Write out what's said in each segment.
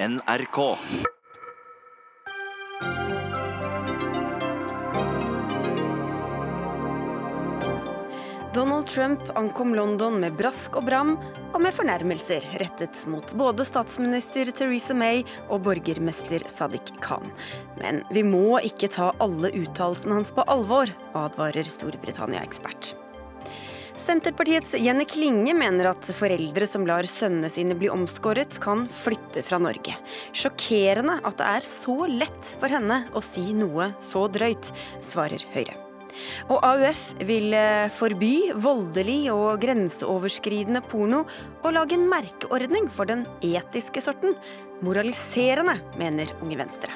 NRK. Donald Trump ankom London med brask og bram og med fornærmelser rettet mot både statsminister Theresa May og borgermester Sadiq Khan. Men vi må ikke ta alle uttalelsene hans på alvor, advarer Storbritannia-ekspert. Senterpartiets Jenny Klinge mener at foreldre som lar sønnene sine bli omskåret, kan flytte fra Norge. Sjokkerende at det er så lett for henne å si noe så drøyt, svarer Høyre. Og AUF vil eh, forby voldelig og grenseoverskridende porno og lage en merkeordning for den etiske sorten. Moraliserende, mener Unge Venstre.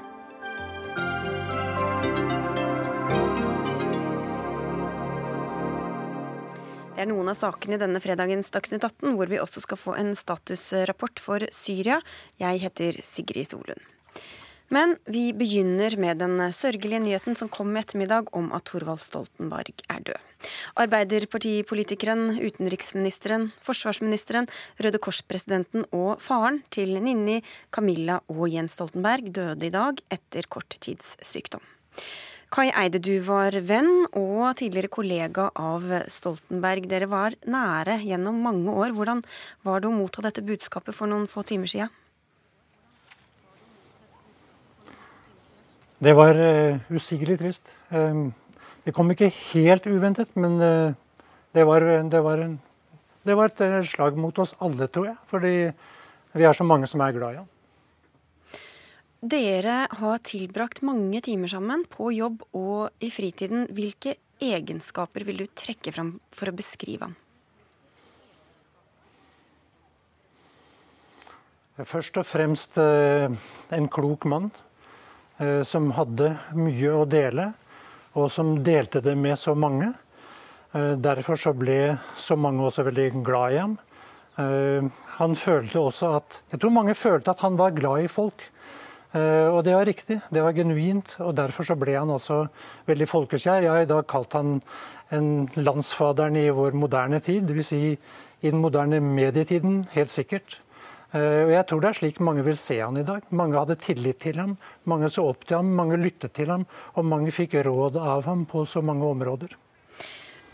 Det er noen av sakene i denne fredagens Dagsnytt 18, hvor vi også skal få en statusrapport for Syria. Jeg heter Sigrid Solund. Men vi begynner med den sørgelige nyheten som kom i ettermiddag om at Thorvald Stoltenberg er død. Arbeiderpartipolitikeren, utenriksministeren, forsvarsministeren, Røde Kors-presidenten og faren til Ninni, Camilla og Jens Stoltenberg døde i dag etter kort tids sykdom. Kai Eide, du var venn og tidligere kollega av Stoltenberg. Dere var nære gjennom mange år. Hvordan var det å motta dette budskapet for noen få timer siden? Det var uh, usigelig trist. Um, det kom ikke helt uventet, men uh, det, var, det, var en, det, var, et slag mot oss alle, tror jeg. Fordi vi er så mange som er glad i ham. Dere har tilbrakt mange timer sammen på jobb og i fritiden. Hvilke egenskaper vil du trekke fram for å beskrive ham? Først og fremst eh, en klok mann eh, som hadde mye å dele, og som delte det med så mange. Eh, derfor så ble så mange også veldig glad i ham. Han følte også at Jeg tror mange følte at han var glad i folk. Eh, og det var riktig, det var genuint, og derfor så ble han også veldig folkekjær. Jeg har i dag kalt han en landsfaderen i vår moderne tid, dvs. Si i den moderne medietiden, helt sikkert. Eh, og jeg tror det er slik mange vil se han i dag. Mange hadde tillit til ham, mange så opp til ham, mange lyttet til ham, og mange fikk råd av ham på så mange områder.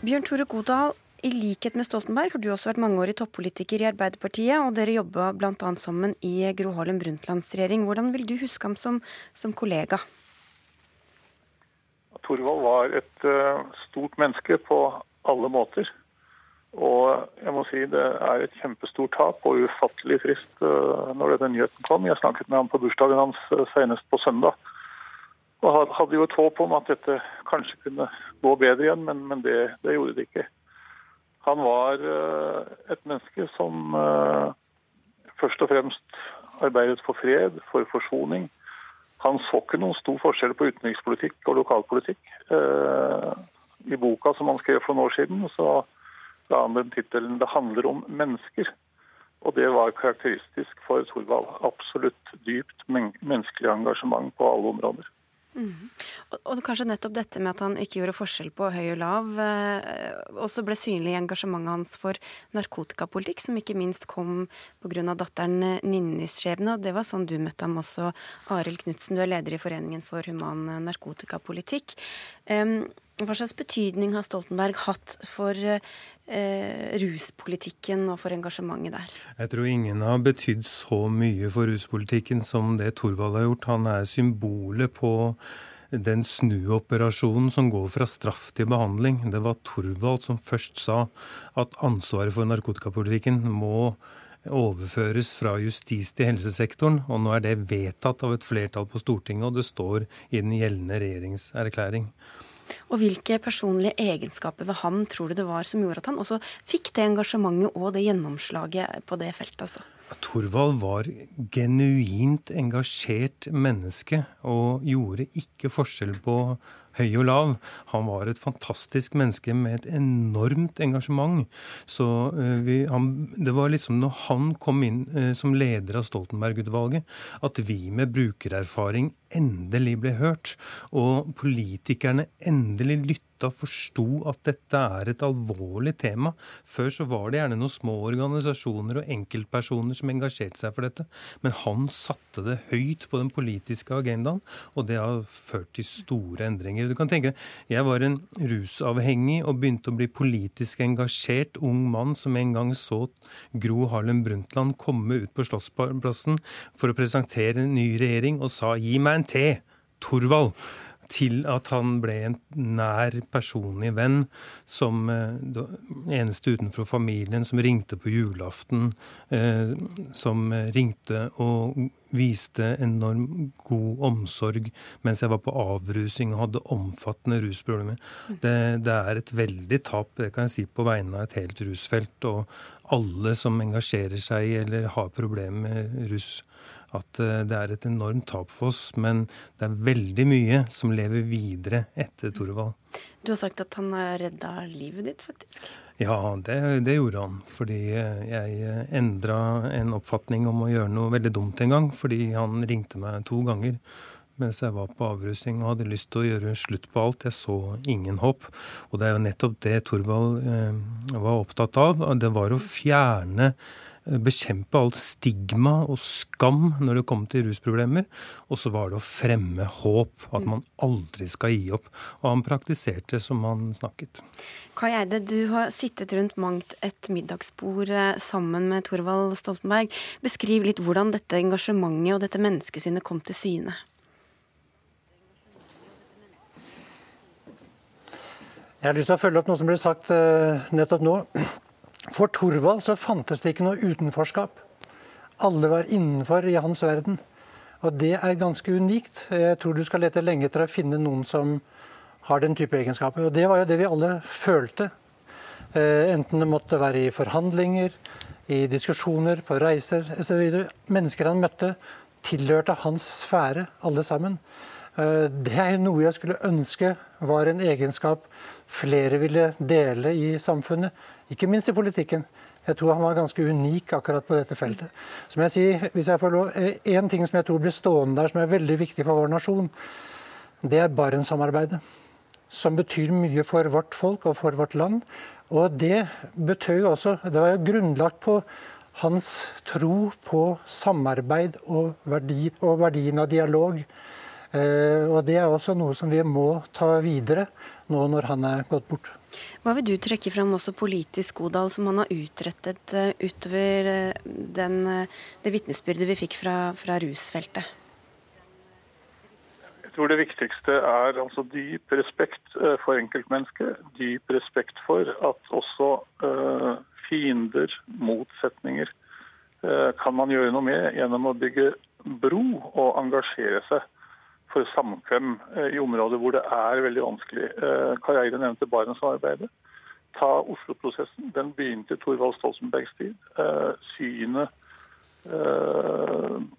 Bjørn Tore Godal, i likhet med Stoltenberg har du også vært mangeårig toppolitiker i Arbeiderpartiet, og dere jobba bl.a. sammen i Gro Harlem Brundtlands regjering. Hvordan vil du huske ham som, som kollega? Thorvald var et uh, stort menneske på alle måter. Og jeg må si det er et kjempestort tap og ufattelig trist uh, når denne nyheten kom. Jeg snakket med ham på bursdagen hans uh, senest på søndag. Og hadde jo et håp om at dette kanskje kunne gå bedre igjen, men, men det, det gjorde det ikke. Han var eh, et menneske som eh, først og fremst arbeidet for fred, for forsoning. Han så ikke noen stor forskjell på utenrikspolitikk og lokalpolitikk. Eh, I boka som han skrev for noen år siden, så ga han den tittelen 'Det handler om mennesker'. Og det var karakteristisk for Thorvald. Absolutt dypt menneskelig engasjement på alle områder. Mm. Og, og, kanskje nettopp dette med at han ikke gjorde forskjell på høy og lav, eh, også ble synlig i engasjementet hans for narkotikapolitikk, som ikke minst kom pga. datteren eh, Ninnis skjebne. Og det var sånn du møtte ham også, Arild Knutsen. Du er leder i Foreningen for human narkotikapolitikk. Um, hva slags betydning har Stoltenberg hatt for eh, ruspolitikken og for engasjementet der? Jeg tror ingen har betydd så mye for ruspolitikken som det Thorvald har gjort. Han er symbolet på den snuoperasjonen som går fra straff til behandling. Det var Thorvald som først sa at ansvaret for narkotikapolitikken må overføres fra justis til helsesektoren, og nå er det vedtatt av et flertall på Stortinget, og det står i den gjeldende regjeringserklæring. Og hvilke personlige egenskaper ved ham tror du det var som gjorde at han også fikk det engasjementet og det gjennomslaget på det feltet? altså? Thorvald var genuint engasjert menneske og gjorde ikke forskjell på høy og lav. Han var et fantastisk menneske med et enormt engasjement. Så vi, han, det var liksom når han kom inn som leder av Stoltenberg-utvalget, at vi med brukererfaring endelig ble hørt, og politikerne endelig lyttet og forsto at dette er et alvorlig tema. Før så var det gjerne noen små organisasjoner og enkeltpersoner som engasjerte seg for dette. Men han satte det høyt på den politiske agendaen, og det har ført til store endringer. Du kan tenke, Jeg var en rusavhengig og begynte å bli politisk engasjert ung mann som en gang så Gro Harlem Brundtland komme ut på Slottsplassen for å presentere en ny regjering og sa 'gi meg en te', Thorvald til at han ble en nær personlig venn, som eh, eneste utenfor familien, som ringte på julaften, eh, som ringte og viste enorm god omsorg mens jeg var på avrusing og hadde omfattende rusproblemer. Det, det er et veldig tap, det kan jeg si, på vegne av et helt rusfelt. Og alle som engasjerer seg eller har problemer med rus at eh, det er et enormt tap for oss. Men det er veldig mye som lever videre etter Torvald. Du har sagt at han har redda livet ditt, faktisk? Ja, det, det, gjorde han. Fordi eh, jeg eh, endra en oppfatning om å gjøre noe veldig dumt en gang. Fordi han ringte meg to ganger mens jeg var på avrusning og hadde lyst til å gjøre slutt på alt. Jeg så ingen håp. Og det er jo nettopp det Torvald eh, var opptatt av. Det var å fjerne bekjempe alt stigma og skam når det kom til rusproblemer. Og så var det å fremme håp, at man aldri skal gi opp. Og han praktiserte som han snakket. Kai Eide, du har sittet rundt mangt et middagsbord eh, sammen med Thorvald Stoltenberg. Beskriv litt hvordan dette engasjementet og dette menneskesynet kom til syne. Jeg har lyst til å følge opp noe som ble sagt uh, nettopp nå. For Thorvald så fantes det ikke noe utenforskap. Alle var innenfor i hans verden. Og det er ganske unikt. Jeg tror du skal lete lenge etter å finne noen som har den type egenskaper. Og det var jo det vi alle følte. Eh, enten det måtte være i forhandlinger, i diskusjoner, på reiser osv. Mennesker han møtte, tilhørte hans sfære, alle sammen. Eh, det er noe jeg skulle ønske var en egenskap flere ville dele i samfunnet. Ikke minst i politikken. Jeg tror han var ganske unik akkurat på dette feltet. Som jeg sier, hvis jeg får lov, eh, En ting som jeg tror blir stående der, som er veldig viktig for vår nasjon, det er Barentssamarbeidet. Som betyr mye for vårt folk og for vårt land. Og det betød jo også Det var jo grunnlagt på hans tro på samarbeid og, verdi, og verdien av dialog. Eh, og Det er også noe som vi må ta videre nå når han er gått bort. Hva vil du trekke fram også politisk, Godal, som han har utrettet uh, utover uh, den, uh, det vitnesbyrdet vi fikk fra, fra, rusfeltet? Jeg tror det viktigste er altså dyp respekt for enkeltmennesket. Dyp respekt for at også fiender, motsetninger, kan man gjøre noe med gjennom å bygge bro og engasjere seg for samkvem eh, i områder hvor det er veldig vanskelig. Eh, Kai Eide nevnte Barentssamarbeidet. Ta Oslo-prosessen. Den begynte i Thorvald Stoltenbergs tid. Eh, synet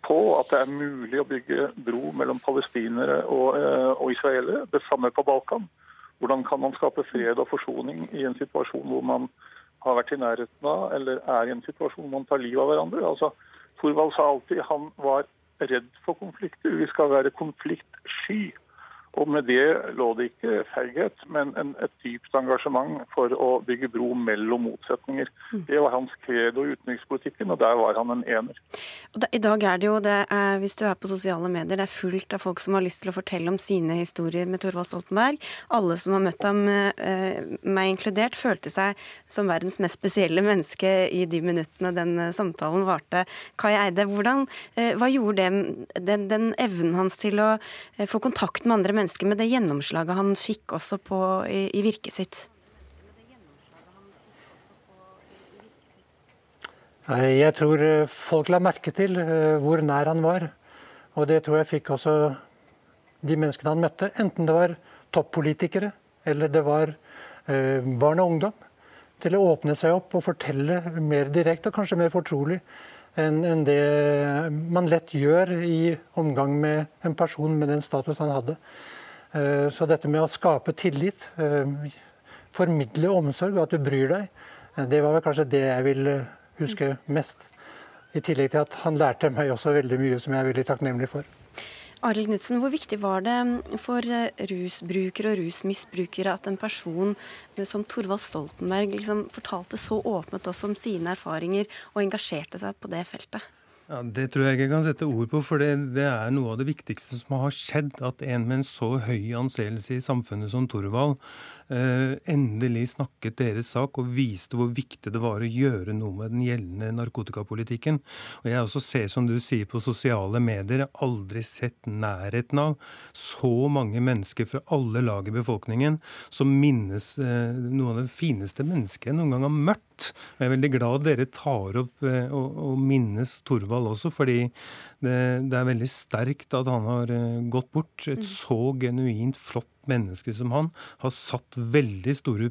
på at det er mulig å bygge bro mellom palestinere og, og israelere. Det samme på Balkan. Hvordan kan man skape fred og forsoning i en situasjon hvor man har vært i nærheten av, eller er i en situasjon hvor man tar livet av hverandre? Altså, Thorvald sa alltid han var redd for konflikter. Vi skal være konfliktsky. Og med det lå det ikke feighet, men en, et dypt engasjement for å bygge bro mellom motsetninger. Mm. Det var hans credo i utenrikspolitikken, og der var han en ener. Da, I dag er det jo det, er, hvis du er på sosiale medier, det er fullt av folk som har lyst til å fortelle om sine historier med Thorvald Stoltenberg. Alle som har møtt ham, eh, meg inkludert, følte seg som verdens mest spesielle menneske i de minuttene den eh, samtalen varte. Kai Eide, hvordan, eh, hva gjorde det, den, den evnen hans til å eh, få kontakt med andre mennesker mennesker med det gjennomslaget han fikk også på, i, i virket sitt? Jeg tror eh, folk la merke til eh, hvor nær han var. Og det tror jeg fikk også de menneskene han møtte, enten det var toppolitikere eller det var eh, barn og ungdom, til å åpne seg opp og fortelle mer direkte og kanskje mer fortrolig enn det man lett gjør i omgang med en person med den status han hadde. Så dette med å skape tillit, formidle omsorg og at du bryr deg, det var vel kanskje det jeg vil huske mest. I tillegg til at han lærte meg også veldig mye som jeg er veldig takknemlig for. Arild Knutsen, hvor viktig var det for rusbrukere og rusmisbrukere at en person som Torvald Stoltenberg liksom fortalte så åpent også om sine erfaringer og engasjerte seg på det feltet? Ja, Det tror jeg ikke jeg kan sette ord på, for det, det, er noe av det viktigste som har skjedd. At en med en så høy anseelse i samfunnet som Torvald eh, endelig snakket deres sak og viste hvor viktig det var å gjøre noe med den gjeldende narkotikapolitikken. Og Jeg også ser, som du sier, på sosiale medier, aldri sett nærheten av så mange mennesker fra alle lag i befolkningen som minnes eh, noe av det fineste mennesket jeg noen gang har. Og jeg er veldig glad dere tar opp eh, og, og minnes Torvald også, fordi det, det, er veldig sterkt at han har eh, gått bort. Et mm. så genuint flott menneske som han har satt veldig store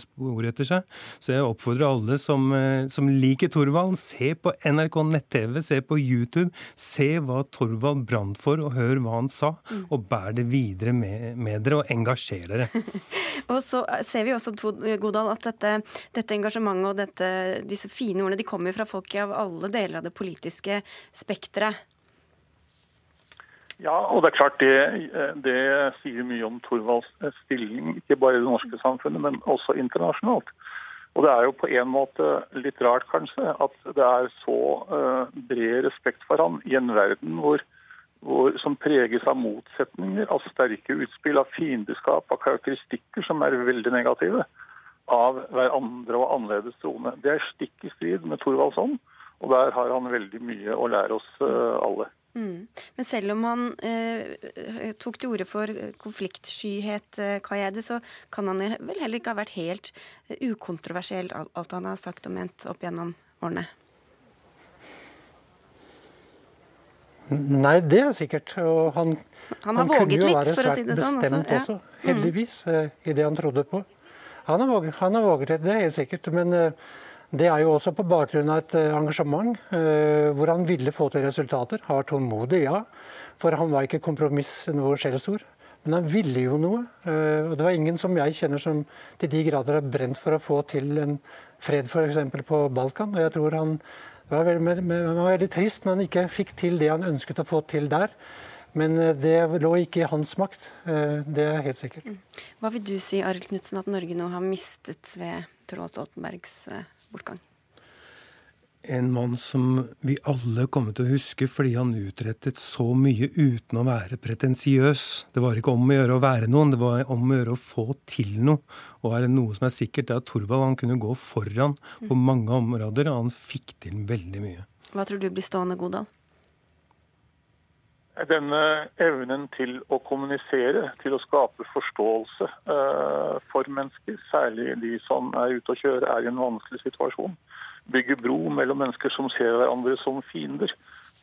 spor etter seg. Så jeg oppfordrer alle som, eh, som liker Torvald, se på NRK nett-TV, se på YouTube. Se hva Torvald brant for, og hør hva han sa. Mm. Og bær det videre med, med dere, og engasjer dere. og så eh, ser vi også, Godal, at dette, dette engasjementet og dette, disse fine ordene de kommer fra folk av alle deler av det politiske spekteret. Ja, og det er klart det, det sier mye om Thorvalds stilling, ikke bare i det norske samfunnet, men også internasjonalt. Og Det er jo på en måte litt rart kanskje at det er så uh, bred respekt for han i en verden hvor, hvor, som preges av motsetninger, av sterke utspill, av fiendeskap, av karakteristikker som er veldig negative. Av hverandre og annerledes troende. Det er stikk i strid med Thorvalds ånd, og der har han veldig mye å lære oss uh, alle. Mm. Men selv om han eh, tok til orde for konfliktskyhet, eh, Kai så kan han vel heller ikke ha vært helt eh, ukontroversiell, alt han har sagt og ment opp gjennom årene? Nei, det er sikkert. Og han, han har han våget litt, for å si det sånn. Bestemt også, ja. også heldigvis, mm. i det han trodde på. Han har våget, han har våget det, er helt sikkert. Men uh, det er jo også på bakgrunn av et eh, engasjement eh, hvor han ville få til resultater. Han var tålmodig, ja. For han var ikke kompromiss noe skjellsord. Men han ville jo noe. Eh, og det var ingen som jeg kjenner som til de grader har brent for å få til en fred f.eks. på Balkan. Og jeg tror han var, veldig, var veldig trist når han ikke fikk til det han ønsket å få til der. Men det lå ikke i hans makt. Det er helt sikkert. Mm. Hva vil du si, Arild Knutsen, at Norge nå har mistet ved Tråd Stoltenbergs bortgang. En mann som vi alle kommer til å huske fordi han utrettet så mye uten å være pretensiøs. Det var ikke om å gjøre å være noen, det var om å gjøre å få til noe. Og er det noe som er sikkert, det er at Thorvald han kunne gå foran på mm. mange områder, og han fikk til veldig mye. Hva tror du blir stående, Godal? Denne evnen til å kommunisere, til å skape forståelse uh, for mennesker, særlig de som er ute og kjører, er i en vanskelig situasjon bygge bro mellom mennesker som ser hverandre som fiender.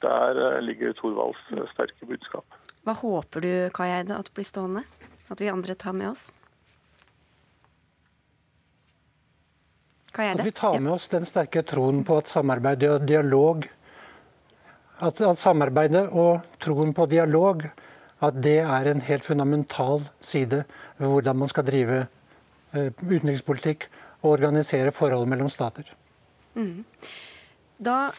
Der eh, ligger Thorvalds eh, sterke budskap. Hva håper du, Kai Eide, at blir stående? At vi andre tar med oss? At vi tar med oss den sterke troen på at samarbeid og dialog at, at samarbeidet og troen på dialog at det er en helt fundamental side ved hvordan man skal drive eh, utenrikspolitikk og organisere forholdet mellom stater. Mm. Da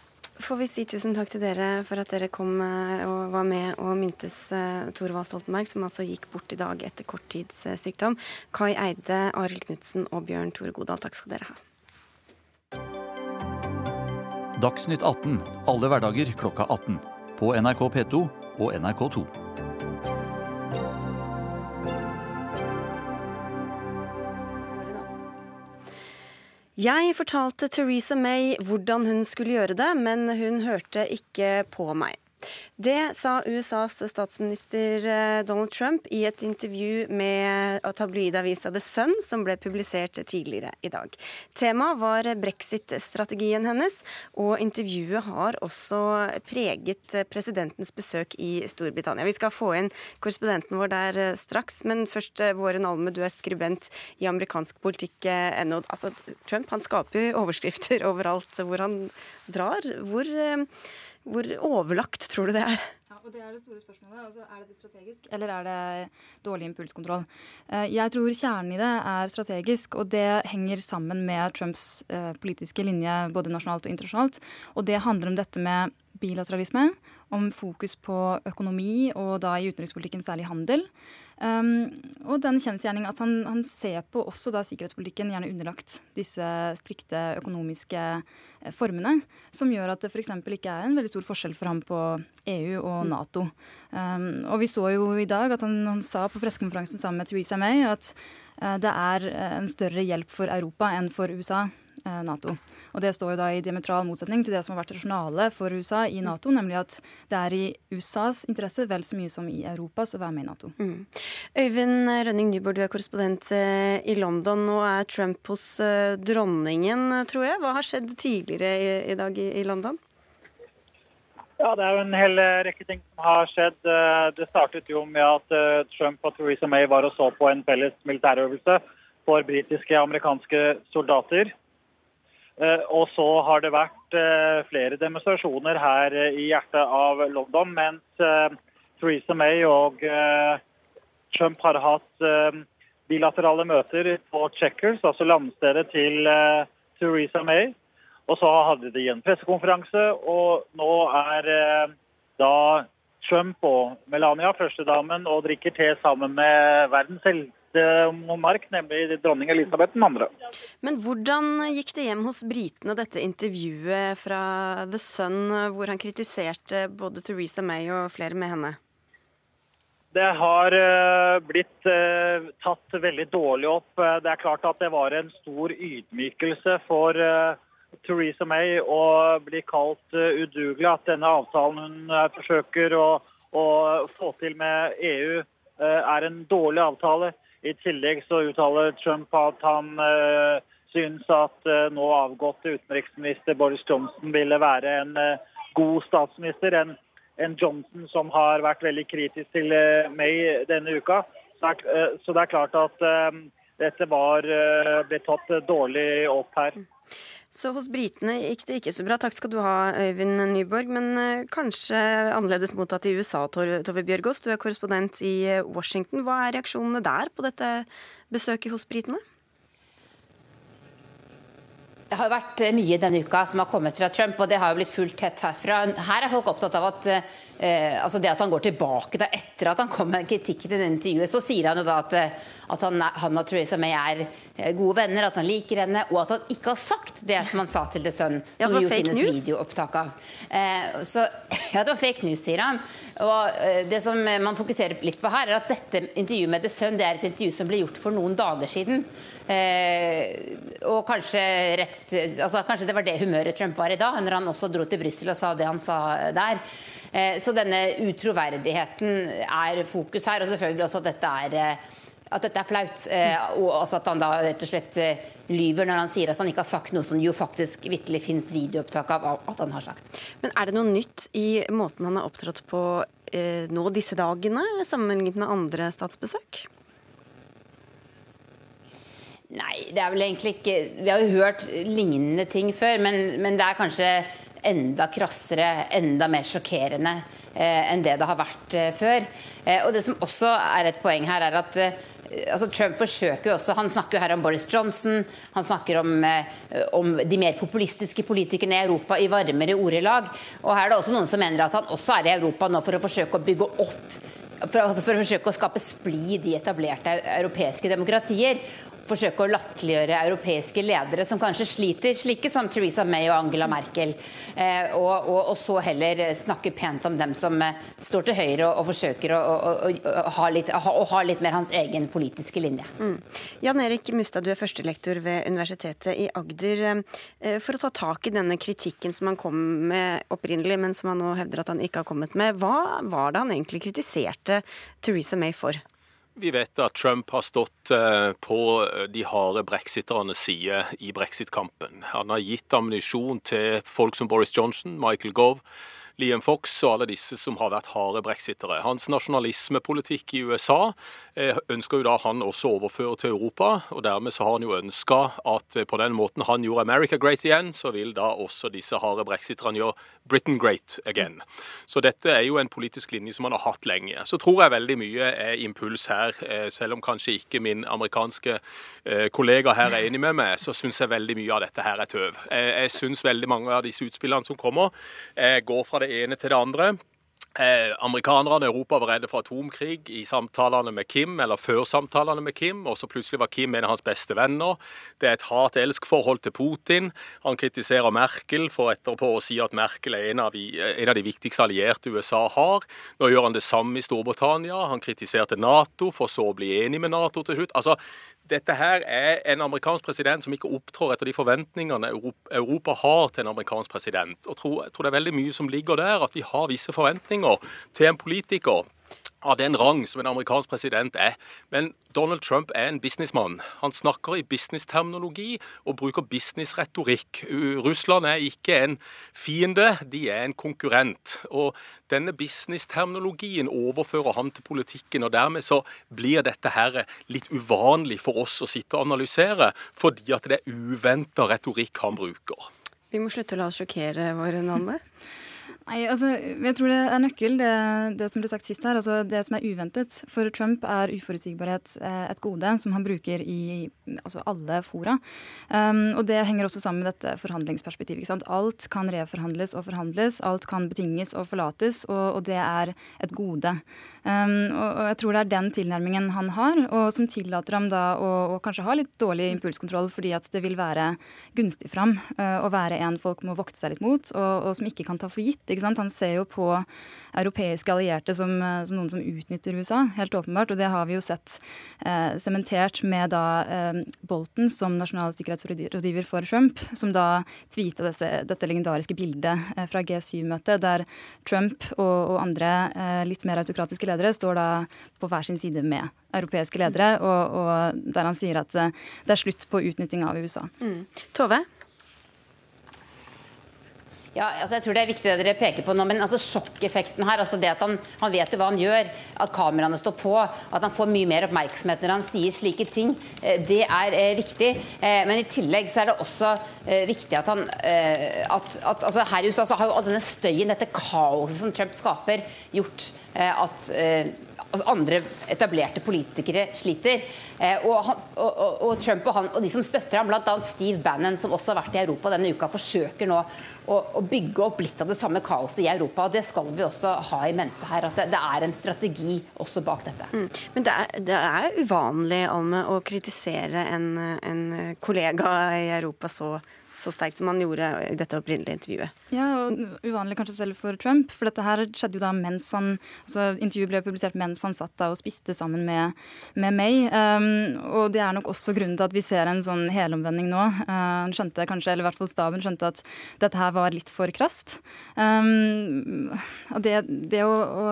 får vi si tusen takk til dere for at dere kom eh, og var med og mintes uh, Thorvald Stoltenberg, som altså gikk bort i dag etter kort tids sykdom. Kai Eide, Arild Knutsen og Bjørn Tore Godal, takk skal dere ha. Dagsnytt 18 alle hverdager klokka 18. På NRK P2 og NRK2. Jeg fortalte Theresa May hvordan hun skulle gjøre det, men hun hørte ikke på meg. Det sa USAs statsminister eh, Donald Trump i et intervju med tabloidavisa The Sun, som ble publisert tidligere i dag. Temaet var brexit-strategien hennes, og intervjuet har også preget presidentens besøk i Storbritannia. Vi skal få inn korrespondenten vår der eh, straks, men først eh, Våren Alme, du er skribent i amerikansk politikk.no. Altså, Trump han skaper overskrifter overalt hvor han drar. Hvor hvor overlagt tror du det er? Ja, og det er det store spørsmålet. Altså, er det strategisk, eller er det dårlig impulskontroll? Eh, jeg tror kjernen i det er strategisk, og det henger sammen med Trumps eh, politiske linje både nasjonalt og internasjonalt. Og det handler om dette med bilateralisme, om fokus på økonomi, og da i utenrikspolitikken særlig handel. Um, og den kjensgjerning at han, han, ser på også da sikkerhetspolitikken gjerne underlagt disse strikte økonomiske eh, formene, som gjør at det f.eks. ikke er en veldig stor forskjell for ham på EU og mm. Nato. Um, og vi så jo i dag at han, han sa på pressekonferansen sammen med Theresa May at uh, det er en større hjelp for Europa enn for USA. Eh, Nato. Og Det står jo da i diametral motsetning til det som har vært rasjonale for USA i Nato, nemlig at det er i USAs interesse vel så mye som i Europas å være med i Nato. Mm. Øyvind Rønning Nyborg, du er korrespondent eh, i London. Nå er Trump hos eh, dronningen, tror jeg. Hva har skjedd tidligere i, i dag i, i London? Ja, Det er jo en hel rekke ting som har skjedd. Det startet jo med at Trump og Theresa May var og så på en felles militærøvelse for britiske og amerikanske soldater. Eh, og så har det vært eh, flere demonstrasjoner her eh, i hjertet av London, mens Theresa May og Trump har hatt bilaterale møter på Checkers, altså landstedet til Theresa May. Og så hadde de en pressekonferanse, og nå er da Trump og Melania, førstedamen, og drikker te sammen med verdens monark, nemlig dronning Elisabeth 2. Men hvordan gikk det hjem hos britene, dette intervjuet fra The Sun, hvor han kritiserte både Theresa May og flere med henne? Det har eh, blitt eh, tatt veldig dårlig opp. Det er klart at det var en stor ydmykelse for eh, Theresa May å bli kalt udugelig. At denne avtalen hun forsøker å, å få til med EU, er en dårlig avtale. I tillegg så uttaler Trump at han uh, syns at uh, nå avgåtte utenriksminister Boris Johnson ville være en uh, god statsminister. En, en, Johnson som har vært veldig kritisk til May denne uka. Så, så, det er klart at dette var, ble tatt dårlig opp her. Så hos britene gikk det ikke så bra. Takk skal du ha, Øyvind Nyborg. Men uh, kanskje annerledes mottatt i USA, Tove Bjørgaas. Du er korrespondent i eh, Washington. Hva er reaksjonene der på dette besøket hos britene? Det har vært eh, mye denne uka som har kommet fra Trump, og det har jo blitt fulgt tett herfra. Her er folk opptatt av at eh, altså det at han går tilbake da, etter at han kom med kritikk til det intervjuet, så sier han jo da at, eh, at han, han, og Theresa May er eh, gode venner, at han liker henne, og at han ikke har sagt det som han sa til The Sun, som ja, jo finnes news. videoopptak av. Eh, så, ja, det var fake news, sier han. Og eh, det som man fokuserer litt på her, er at dette intervjuet med The Sun det er et intervju som ble gjort for noen dager siden. Eh, og kanskje, rett, altså, kanskje det var det humøret Trump var i dag, når han også dro til Brussel og sa det han sa der. Eh, så denne utroverdigheten er fokus her, og selvfølgelig også at dette er eh, at dette er flaut. og at han da rett og slett lyver når han sier at han ikke har sagt noe som jo faktisk vitterlig finnes videoopptak av at han har sagt. Men er det noe nytt i måten han har opptrådt på eh, nå disse dagene, sammenlignet med andre statsbesøk? Nei, det er vel egentlig ikke Vi har jo hørt lignende ting før, men, men det er kanskje enda krassere, enda mer sjokkerende eh, enn det det har vært eh, før. Eh, og det som også er et poeng her, er at eh, altså Trump forsøker jo også, Han snakker jo her om Boris Johnson, han snakker om, eh, om de mer populistiske politikerne i Europa i varmere ordelag. Og her er det også noen som mener at han også er i Europa nå for å forsøke å bygge opp for, altså for, å forsøke å skape splid i etablerte europeiske demokratier forsøke å latterliggjøre europeiske ledere som kanskje sliter, slike som Theresa May og Angela Merkel. Eh, og, og, og, så heller snakke pent om dem som eh, står til høyre og, og forsøker å, ha litt, å, ha litt, mer hans egen politiske linje. Mm. Jan Erik Mustad, du er førstelektor ved Universitetet i Agder. Eh, for å ta tak i denne kritikken som han kom med opprinnelig, men som han nå hevder at han ikke har kommet med, hva var det han egentlig kritiserte Theresa May for? Vi vet at Trump har stått eh, på eh, de harde brexiternes side i brexit-kampen. Han har gitt ammunisjon til folk som Boris Johnson, Michael Gove, Liam Fox og alle disse som har vært harde brexitere. Hans nasjonalismepolitikk i USA eh, ønsker jo da han også å overføre til Europa. og Dermed så har han jo ønska at på den måten han gjorde America great igjen, så vil da også disse harde brexiterne gjøre Britain great again. Så dette er jo en politisk linje som han har hatt lenge. Så tror jeg veldig mye er impuls her, selv om kanskje ikke min amerikanske kollega her er enig med meg, så syns jeg veldig mye av dette her er tøv. Jeg syns veldig mange av disse utspillene som kommer, går fra det ene til det andre. Eh, amerikanerne i Europa var redde for atomkrig i samtalene med Kim, eller før samtalene med Kim, og så plutselig var Kim en av hans beste venner. Det er et hat-elsk-forhold til Putin. Han kritiserer Merkel for etterpå å si at Merkel er en av, en av de viktigste allierte USA har. Nå gjør han det samme i Storbritannia. Han kritiserte Nato, for så å bli enig med Nato til slutt. Altså, dette her er en amerikansk president som ikke opptrår etter de forventningene Europa har til en amerikansk president. Og tror, jeg tror det er veldig mye som ligger der, at vi har visse forventninger til en politiker av den rang som en amerikansk president er. Men Donald Trump er en businessmann. Han snakker i businessterminologi og bruker businessretorikk. Russland er ikke en fiende, de er en konkurrent. Og denne businessterminologien overfører han til politikken. og Dermed så blir dette her litt uvanlig for oss å sitte og analysere, fordi at det er uventa retorikk han bruker. Vi må slutte å la oss sjokkere våre navne. Nei, altså, jeg tror det er nøkkel, det, det, som ble sagt sist her. altså Det som er uventet. For Trump er uforutsigbarhet eh, et gode som han bruker i altså alle fora. Um, og det henger også sammen med dette forhandlingsperspektivet. ikke sant? Alt kan reforhandles og forhandles. Alt kan betinges og forlates, og, og det er et gode. Um, og, og, jeg tror det er den tilnærmingen han har, og som tillater ham da å, å kanskje ha litt dårlig impulskontroll fordi at det vil være gunstig fram uh, å være en folk må vokte seg litt mot, og, og som ikke kan ta for gitt. Han ser jo på europeiske allierte som, eh, som, noen som utnytter USA, helt åpenbart. Og det har vi jo sett eh, sementert uh, med da uh, Bolton som nasjonal sikkerhetsrådgiver for Trump, som da tweeta dette legendariske bildet fra G7-møtet, der Trump og, og andre litt mer autokratiske ledere står da på hver sin side med europeiske ledere, og, og der han sier at det er slutt på utnytting av USA. Mm. Tove? Ja, altså jeg tror Det er viktig det dere peker på nå, men altså sjokkeffekten her, altså det at han, han vet jo hva han gjør, at kameraene står på, at han får mye mer oppmerksomhet når han sier slike ting, eh, det er eh, viktig. Eh, men i tillegg så er det også eh, viktig at han eh, at, at, altså Her i USA så har jo all denne støyen, dette kaoset som Trump skaper, gjort eh, at altså andre etablerte politikere sliter. Eh, og, han, og, og, Trump og, han, og de som støtter ham, bl.a. Steve Bannon, som også har vært i Europa denne uka, forsøker nå å, å, bygge opp litt av det samme kaoset i Europa. og Det skal vi også ha i mente her. At det, det er en strategi også bak dette. Mm. Men det er, det er uvanlig Alme, å kritisere en, en kollega i Europa så så sterkt som han gjorde i dette opprinnelige intervjuet. Ja, og uvanlig kanskje selv for Trump, for dette her skjedde jo da mens han altså Intervjuet ble publisert mens han satt da og spiste sammen med, med May. Um, og det er nok også grunnen til at vi ser en sånn helomvending nå. Uh, han skjønte kanskje, eller i hvert fall staben skjønte at dette her var litt for krast. Um, det, det å, å,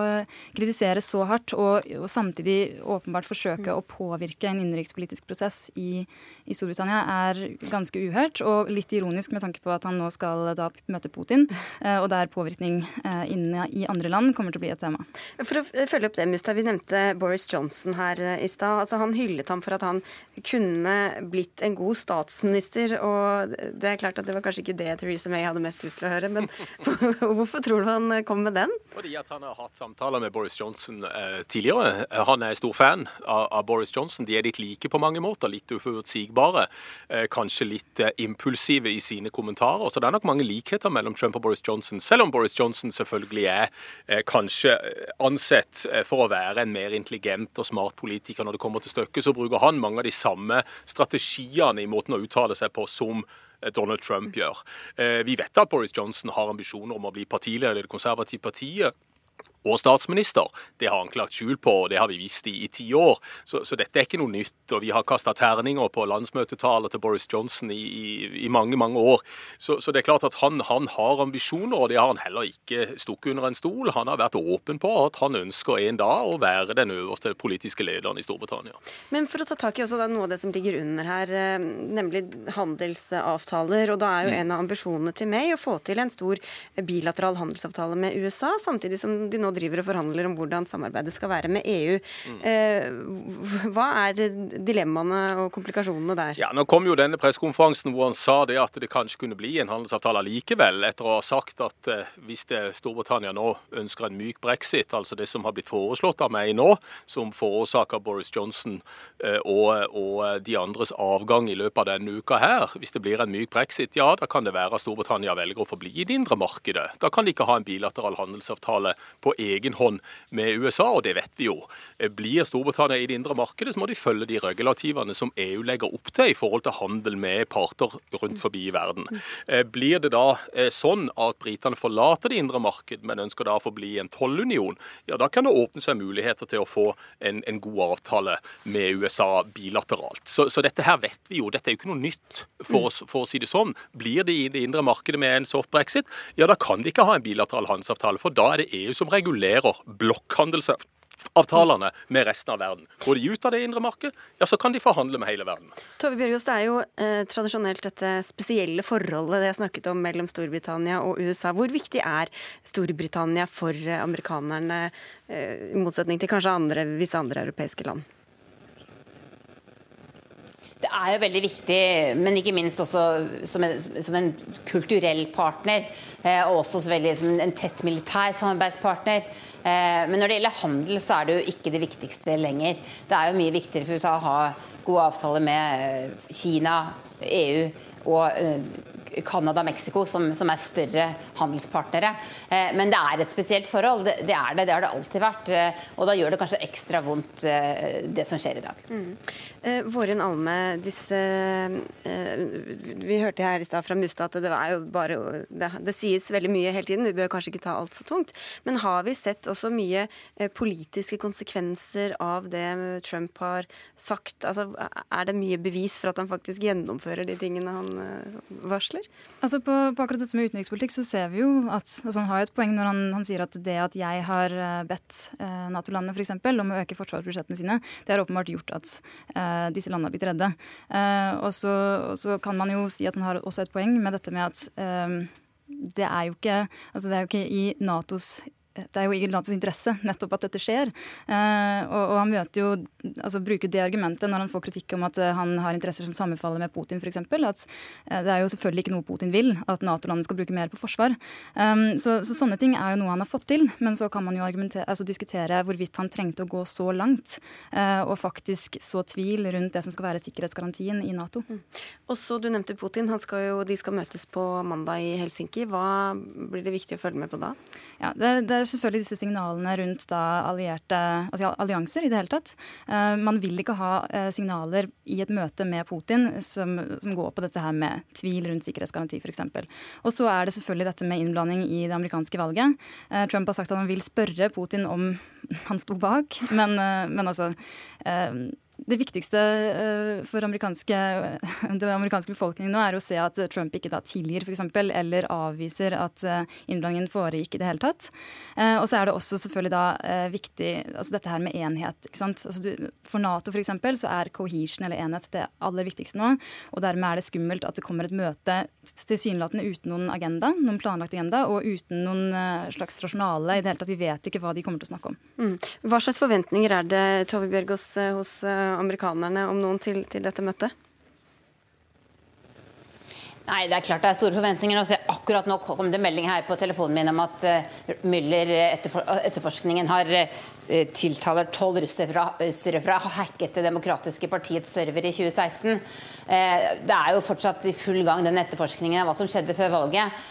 kritisere så hardt og, og, samtidig åpenbart forsøke å påvirke en innenrikspolitisk prosess i, i Storbritannia er ganske uhørt. og litt ironisk ironisk med tanke på at han nå skal da møte Putin, eh, og der påvirkning eh, inne i andre land kommer til å bli et tema. For å følge opp det, Mustad, vi nevnte Boris Johnson her eh, i stad. Altså, han hyllet ham for at han kunne blitt en god statsminister, og det er klart at det var kanskje ikke det Theresa May hadde mest lyst til å høre, men hvorfor tror du han kom med den? Fordi at han har hatt samtaler med Boris Johnson eh, tidligere. Han er stor fan av, av, Boris Johnson. De er litt like på mange måter, litt uforutsigbare. Eh, kanskje litt eh, impulsive i sine kommentarer. Så det er nok mange likheter mellom Trump og Boris Johnson, selv om Boris Johnson selvfølgelig er eh, kanskje eh, ansett eh, for å være en mer intelligent og smart politiker når det kommer til stykket, så bruker han mange av de samme strategiene i måten å uttale seg på som eh, Donald Trump gjør. Vi vet at Boris Johnson har ambisjoner om å bli partileder i Det konservative partiet. Og statsminister. Det har han klagt skjul på, og det har vi visst i, i ti år. Så, så, dette er ikke noe nytt. og Vi har kasta terninger på landsmøtetaler til Boris Johnson i, i, i mange mange år. Så, så, det er klart at han, han, har ambisjoner, og det har han heller ikke stukket under en stol. Han har vært åpen på at han ønsker en dag å være den øverste politiske lederen i Storbritannia. Men for å ta tak i også noe av det som ligger under her, eh, nemlig handelsavtaler. og Da er jo mm. en av ambisjonene til meg å få til en stor bilateral handelsavtale med USA, samtidig som de nå driver og forhandler om hvordan samarbeidet skal være med EU. Eh, hva er dilemmaene og komplikasjonene der? Ja, Nå kom jo denne pressekonferansen hvor han sa det at det kanskje kunne bli en handelsavtale likevel, etter å ha sagt at eh, hvis det Storbritannia nå ønsker en myk brexit, altså det som har blitt foreslått av meg nå, som forårsaker Boris Johnson eh, og, og de andres avgang i løpet av denne uka her, hvis det blir en myk brexit, ja, da kan det være at Storbritannia velger å forbli i det indre markedet. Da kan de ikke ha en bilateral handelsavtale på egen hånd med USA, og det vet vi jo. Eh, blir Storbritannia i det indre markedet, så må de følge de regulativene som EU legger opp til i forhold til handel med parter rundt forbi i verden. Eh, blir det da eh, sånn at britene forlater det indre marked, men ønsker da å forbli en tollunion, ja da kan det åpne seg muligheter til å få en, en god avtale med USA bilateralt. Så, så, dette her vet vi jo, dette er jo ikke noe nytt, for, oss, for å si det sånn. Blir det i det indre markedet med en soft brexit, ja da kan de ikke ha en bilateral handelsavtale, for da er det EU som regulerer blokkhandelsavtalene med resten av verden. Går de ut av det indre markedet, ja, så kan de forhandle med hele verden. Tove Bjørgaas, det er jo eh, tradisjonelt dette spesielle forholdet det jeg snakket om mellom Storbritannia og USA. Hvor viktig er Storbritannia for eh, amerikanerne, eh, i motsetning til kanskje andre, visse andre europeiske land? Det er jo veldig viktig, men ikke minst også som en, som en kulturell partner. Eh, og også veldig, som en tett militær samarbeidspartner. Eh, men når det gjelder handel, så er det jo ikke det viktigste lenger. Det er jo mye viktigere for USA å ha gode avtaler med eh, Kina, EU og Canada og Mexico, som, som, er større handelspartnere. Eh, men det er et spesielt forhold. Det, det, er det. Det har det alltid vært. Eh, og da gjør det kanskje ekstra vondt, eh, det som skjer i dag. Mm. Våren Alme, disse Vi hørte her i stad fra Mustad at det er jo bare det, det, sies veldig mye hele tiden. Vi bør kanskje ikke ta alt så tungt. Men har vi sett også mye politiske konsekvenser av det Trump har sagt? Altså, er det mye bevis for at han faktisk gjennomfører de tingene han varsler? Eller? Altså på, på, akkurat dette med utenrikspolitikk så ser vi jo at altså Han har et poeng når han, han sier at det at jeg har eh, bedt eh, Nato-landene f.eks. om å øke forsvarsbudsjettene sine, det har åpenbart gjort at eh, disse landene har blitt redde. Eh, og, så, og, så, kan man jo si at han har også et poeng med dette med at eh, det er jo ikke, altså det er jo ikke i Natos det er jo i Natos interesse nettopp at dette skjer. Eh, og, og, han møter jo, altså bruker det argumentet når han får kritikk om at uh, han har interesser som sammenfaller med Putin f.eks. At eh, det er jo selvfølgelig ikke noe Putin vil, at Nato-landene skal bruke mer på forsvar. Um, så, så, sånne ting er jo noe han har fått til. Men så kan man jo altså diskutere hvorvidt han trengte å gå så langt, eh, og faktisk så tvil rundt det som skal være sikkerhetsgarantien i Nato. Mm. Også du nevnte Putin. Skal jo, de skal møtes på mandag i Helsinki. Hva blir det viktig å følge med på da? Ja, det, det er selvfølgelig disse signalene rundt da allierte, altså allianser i det hele tatt. Uh, man vil ikke ha uh, signaler i et møte med Putin som, som, går på dette her med tvil rundt sikkerhetsgaranti f.eks. Og så er det selvfølgelig dette med innblanding i det amerikanske valget. Uh, Trump har sagt at han vil spørre Putin om han sto bak, men, men altså det viktigste uh, for amerikanske, den amerikanske befolkningen nå er å se at Trump ikke da tilgir f.eks. eller avviser at uh, innblandingen foregikk i det hele tatt. Uh, og så er det også selvfølgelig da viktig altså dette her med enhet. ikke sant? Altså du, for Nato f.eks. så er cohesion eller enhet det aller viktigste nå. Og dermed er det skummelt at det kommer et møte tilsynelatende uten noen agenda, noen planlagt agenda, og uten noen slags rasjonale i det hele tatt. Vi vet ikke hva de kommer til å snakke om. Mm. Hva slags forventninger er det Tove Bjørgaas hos amerikanerne om noen til, til dette møtet? Nei, Det er klart det er store forventninger. Også akkurat nå kom det melding her på telefonen min om at uh, Müller etterfor etterforskningen har uh, tiltaler tolv russere fra å ha hacket det demokratiske partiets server i 2016. Uh, det er jo fortsatt i full gang den etterforskningen av hva som skjedde før valget.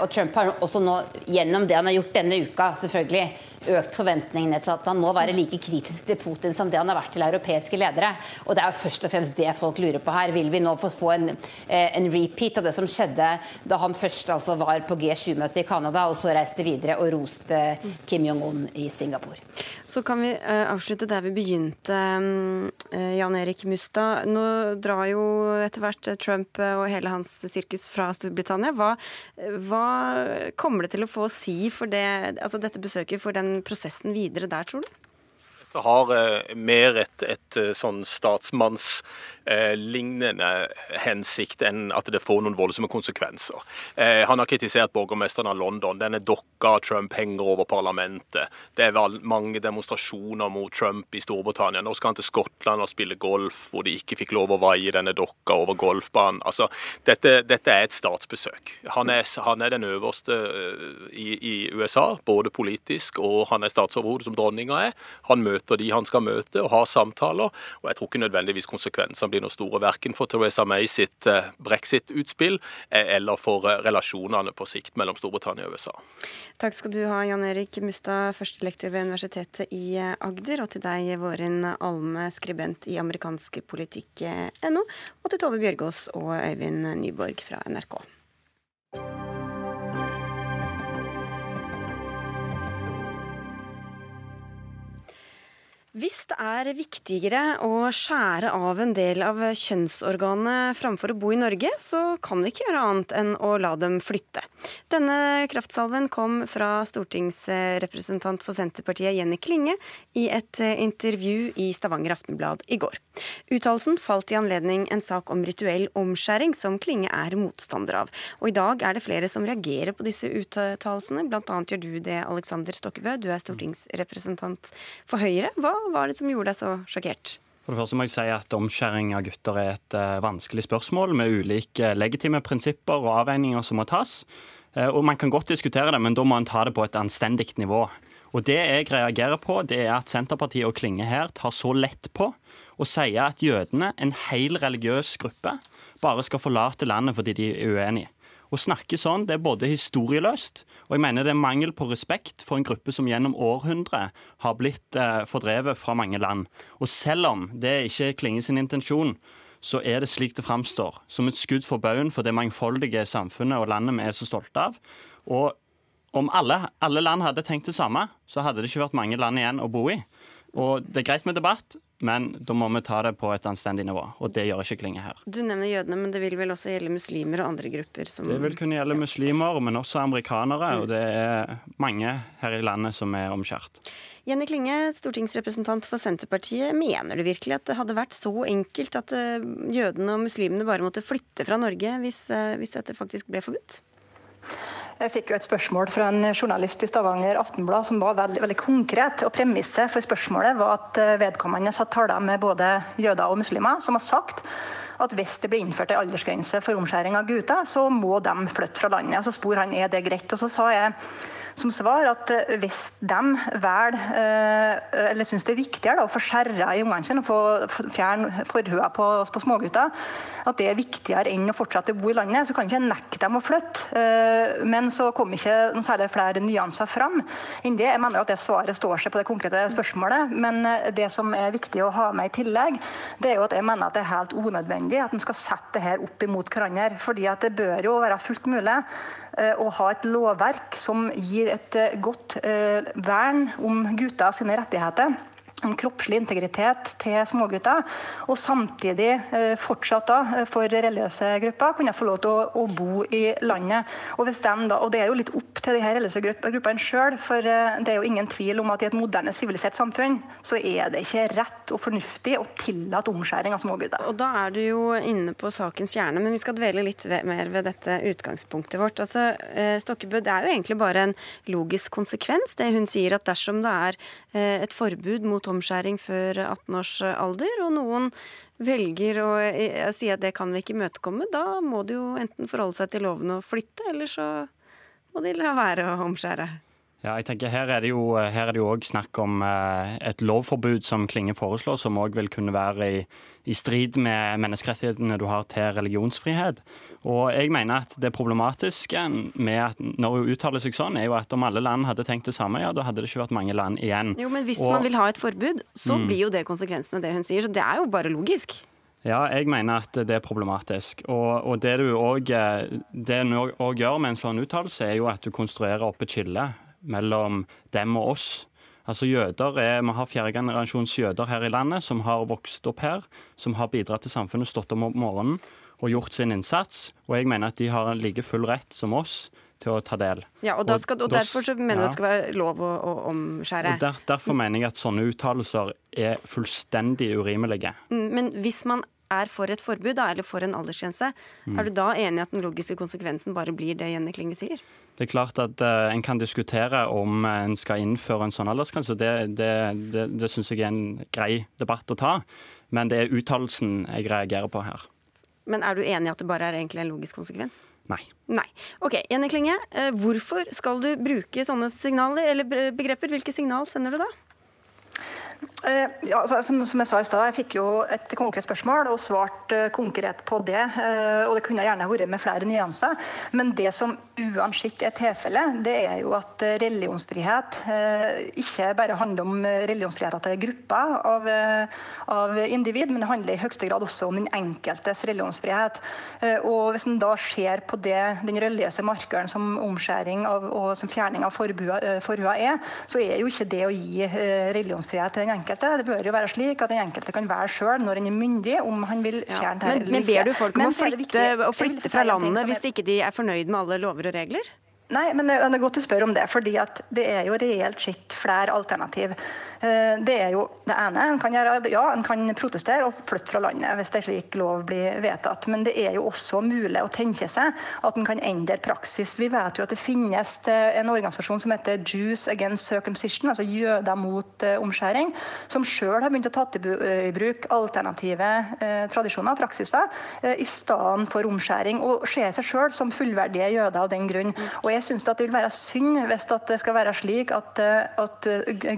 og Trump har også nå, gjennom det han har gjort denne uka, selvfølgelig økt forventningene til at han må være like kritisk til Putin som det han har vært til europeiske ledere. Og det er jo først og fremst det folk lurer på her. Vil vi nå få en, eh, en repeat av det som skjedde da han først altså var på G7-møte i Canada, og så reiste videre og roste Kim Jong-un i Singapore? Så kan vi uh, avslutte der vi begynte, um, Jan Erik Mustad. Nå drar jo etter hvert Trump og hele hans sirkus fra Storbritannia. Hva, hva kommer det til å få å si for det, altså dette besøket for den prosessen videre der, tror du? Dette har eh, mer et, et eh, sånn statsmannslignende eh, hensikt enn at det får noen voldsomme konsekvenser. Eh, han har kritisert borgermesteren av London. Denne dokka Trump henger over parlamentet. Det er mange demonstrasjoner mot Trump i Storbritannia. Nå skal han til Skottland og spille golf, hvor de ikke fikk lov å vaie denne dokka over golfbanen. Altså, dette, dette er et statsbesøk. Han er, han er den øverste i, i, USA, både politisk og han er statsoverhode, som dronninga er. Han møter de han skal møte, og har samtaler. Og jeg tror ikke nødvendigvis konsekvensene blir noe store, verken for Theresa May sitt eh, brexit-utspill eh, eller for eh, relasjonene på sikt mellom Storbritannia og USA. Takk skal du ha, Jan Erik Mustad, førstelektor ved Universitetet i Agder, og til deg, Vårin Alme, skribent i amerikansk politikk.no, og til Tove Bjørgaas og Øyvind Nyborg fra NRK. Hvis det er viktigere å skjære av en del av kjønnsorganet framfor å bo i Norge, så kan vi ikke gjøre annet enn å la dem flytte. Denne kraftsalven kom fra stortingsrepresentant for Senterpartiet Jenny Klinge i et intervju i Stavanger Aftenblad i går. Uttalelsen falt i anledning en sak om rituell omskjæring som Klinge er motstander av. Og i dag er det flere som reagerer på disse uttalelsene, bl.a. gjør du det, Alexander Stokkebø. Du er stortingsrepresentant for Høyre. Hva var det som gjorde deg så sjokkert? For det første må jeg si at Omskjæring av gutter er et uh, vanskelig spørsmål med ulike legitime prinsipper og avveininger som må tas. Uh, og Man kan godt diskutere det, men da må man ta det på et anstendig nivå. Og Det jeg reagerer på, det er at Senterpartiet og Klinge her tar så lett på å si at jødene, en hel religiøs gruppe, bare skal forlate landet fordi de er uenige. Å snakke sånn det er både historieløst, og jeg mener det er mangel på respekt for en gruppe som gjennom århundre har blitt eh, fordrevet fra mange land. Og selv om det ikke klinger sin intensjon, så er det slik det framstår. Som et skudd for baugen for det mangfoldige samfunnet og landet vi er så stolte av. Og om alle, alle land hadde tenkt det samme, så hadde det ikke vært mange land igjen å bo i. Og Det er greit med debatt, men da må vi ta det på et anstendig nivå. Og det gjør ikke Klinge her. Du nevner jødene, men det vil vel også gjelde muslimer og andre grupper? Som... Det vil kunne gjelde muslimer, men også amerikanere. Mm. Og det er mange her i landet som er omskjært. Jenny Klinge, stortingsrepresentant for Senterpartiet. Mener du virkelig at det hadde vært så enkelt at eh, jødene og muslimene bare måtte flytte fra Norge hvis, eh, hvis dette faktisk ble forbudt? Jeg fikk jo et spørsmål fra en journalist i Stavanger Aftenblad som var veldig, veldig konkret. og Premisset for spørsmålet var at eh, vedkommende satt taler med både jøder og muslimer, som har sagt at hvis det blir innført en aldersgrense for omskjæring av gutter, så må de flytte fra landet. Og Så spor han er det greit. Og så sa jeg som svar at eh, hvis de velger, eh, eller syns det er viktigere da, å få skjæra i ungene sine få fjerne forhua på, på smågutter, at det er viktigere enn å fortsette å bo i landet, så kan ikke jeg nekte dem å flytte. Eh, men så kom ikke noen særlig flere nyanser fram enn det. Jeg mener at det svaret står seg på det konkrete spørsmålet. Men det som er viktig å ha med i tillegg, det er jo at jeg mener at det er helt unødvendig at en skal sette det her opp imot hverandre. fordi at det bør jo være fullt mulig å ha et lovverk som gir et eh, godt eh, vern om gutter sine rettigheter en kroppslig integritet til smågutter, og samtidig eh, fortsatt da, eh, for religiøse grupper kunne få lov til å, å bo i landet. Og, de da, og Det er jo litt opp til de her religiøse gruppene sjøl, for eh, det er jo ingen tvil om at i et moderne sivilisert samfunn så er det ikke rett og fornuftig å tillate omskjæring av smågutter. Og Da er du jo inne på sakens kjerne, men vi skal dvele litt mer ved dette utgangspunktet vårt. Altså, Stokkebø, Det er jo egentlig bare en logisk konsekvens, det hun sier at dersom det er et forbud mot omskjæring før 18 års alder, og noen velger å eh, si at det kan vi ikke imøtekomme, da må de jo enten forholde seg til loven og flytte, eller så må de la være å omskjære. Ja, jeg tenker Her er det jo òg snakk om eh, et lovforbud som Klinge foreslår, som òg vil kunne være i, i, strid med menneskerettighetene du har til religionsfrihet. Og jeg mener at Det problematiske med at når hun uttaler seg sånn, er jo at om alle land hadde tenkt det samme, ja, da hadde det ikke vært mange land igjen. Jo, Men hvis og, man vil ha et forbud, så mm. blir jo det konsekvensene det hun sier. Så det er jo bare logisk. Ja, jeg mener at det er problematisk. Og, og det du òg gjør med en sånn uttalelse, er jo at du konstruerer opp et skille mellom dem og oss. Altså jøder er, Vi har fjerdegenerasjons jøder her i landet som har vokst opp her, som har bidratt til samfunnet, stått om morgenen og gjort sin innsats. Og jeg mener at de har en like full rett som oss til å ta del. Ja, Og, skal, og Derfor så mener du ja. det skal være lov å, å omskjære? Der, Derfor mener jeg at sånne uttalelser er fullstendig urimelige. Mm, men hvis man er for et forbud, da, eller for en aldersgrense, mm. er du da enig at den logiske konsekvensen bare blir det Jenny Klinge sier? Det er klart at uh, En kan diskutere om en skal innføre en sånn aldersgrense. Det, det, det, det syns jeg er en grei debatt å ta. Men det er uttalelsen jeg reagerer på her. Men er du enig i at det bare er egentlig en logisk konsekvens? Nei. Nei. Ok, Jenny Klinge, uh, hvorfor skal du bruke sånne signaler eller begreper? Hvilke signal sender du da? Eh, ja, altså, som, som, jeg sa i stad, jeg fikk jo et konkret spørsmål og svarte uh, konkret på det. Uh, og det kunne jeg gjerne vært med flere nyanser. Men det som uansett er tilfellet, det er jo at religionsfrihet ikke bare handler om religionsfrihet til grupper av, av, individ, men det handler i høyeste grad også om den enkeltes religionsfrihet. og hvis en da ser på det, den religiøse markøren som omskjæring av, og som fjerning av forhua er, så er jo ikke det å gi religionsfrihet til den enkelte. Det bør jo være slik at den enkelte kan være sjøl når han er myndig, om han vil fjerne ja, eller ikke. men ber du folk om å flytte, å flytte fra landet hvis ikke de er fornøyd med alle lover og regler? Nei, men det er godt du spør om det. fordi det er jo reelt sett flere alternativ. Eh, det er jo det ene. En kan gjøre, ja, en kan protestere og flytte fra landet hvis en slik lov blir vedtatt. Men det er jo også mulig å tenke seg at en kan endre praksis. Vi vet jo at det finnes en organisasjon som heter Jews Against Circumcision, altså jøder mot uh, omskjæring, som sjøl har begynt å ta i bruk alternative tradisjoner og praksiser i stedet for omskjæring, og ser seg sjøl som fullverdige jøder av den grunn. Og jeg syns det vil være synd hvis det skal være slik at, at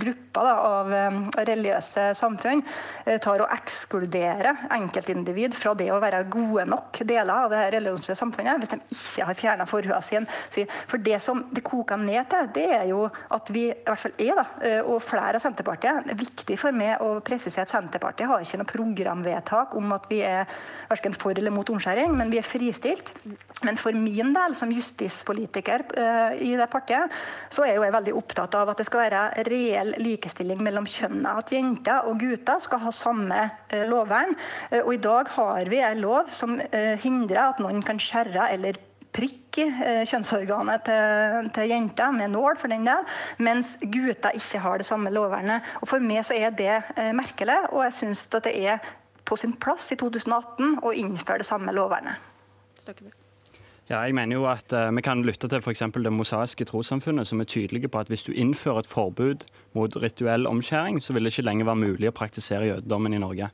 grupper da, av eh, religiøse samfunn eh, tar og ekskluderer enkeltindivid fra det å være gode nok deler av det religiøse samfunnet, hvis de ikke har fjerna forhua sin. For det som det koker ned til, det er jo at vi, i hvert fall er, da, eh, og flere av Senterpartiet er viktig for meg å presisere at Senterpartiet har ikke noe programvedtak om at vi er verken for eller mot omskjæring, men vi er fristilt. Men for min del, som justispolitiker i det partiet, så er jeg veldig opptatt av at det skal være reell likestilling mellom kjønnene. At jenter og gutter skal ha samme eh, lovvern. Eh, og I dag har vi en lov som eh, hindrer at noen kan skjære eller prikke kjønnsorganet til, til, jenter, med nål for den del, mens gutter ikke har det samme lovvernet. Og For meg så er det merkelig, og jeg syns det er på sin plass i 2018 å innføre det samme lovvernet. Stokkebø. Ja, jeg mener jo at uh, Vi kan lytte til f.eks. Det mosaiske trossamfunnet, som er tydelige på at hvis du innfører et forbud mot rituell omskjæring, så vil det ikke lenger være mulig å praktisere jødedommen i Norge.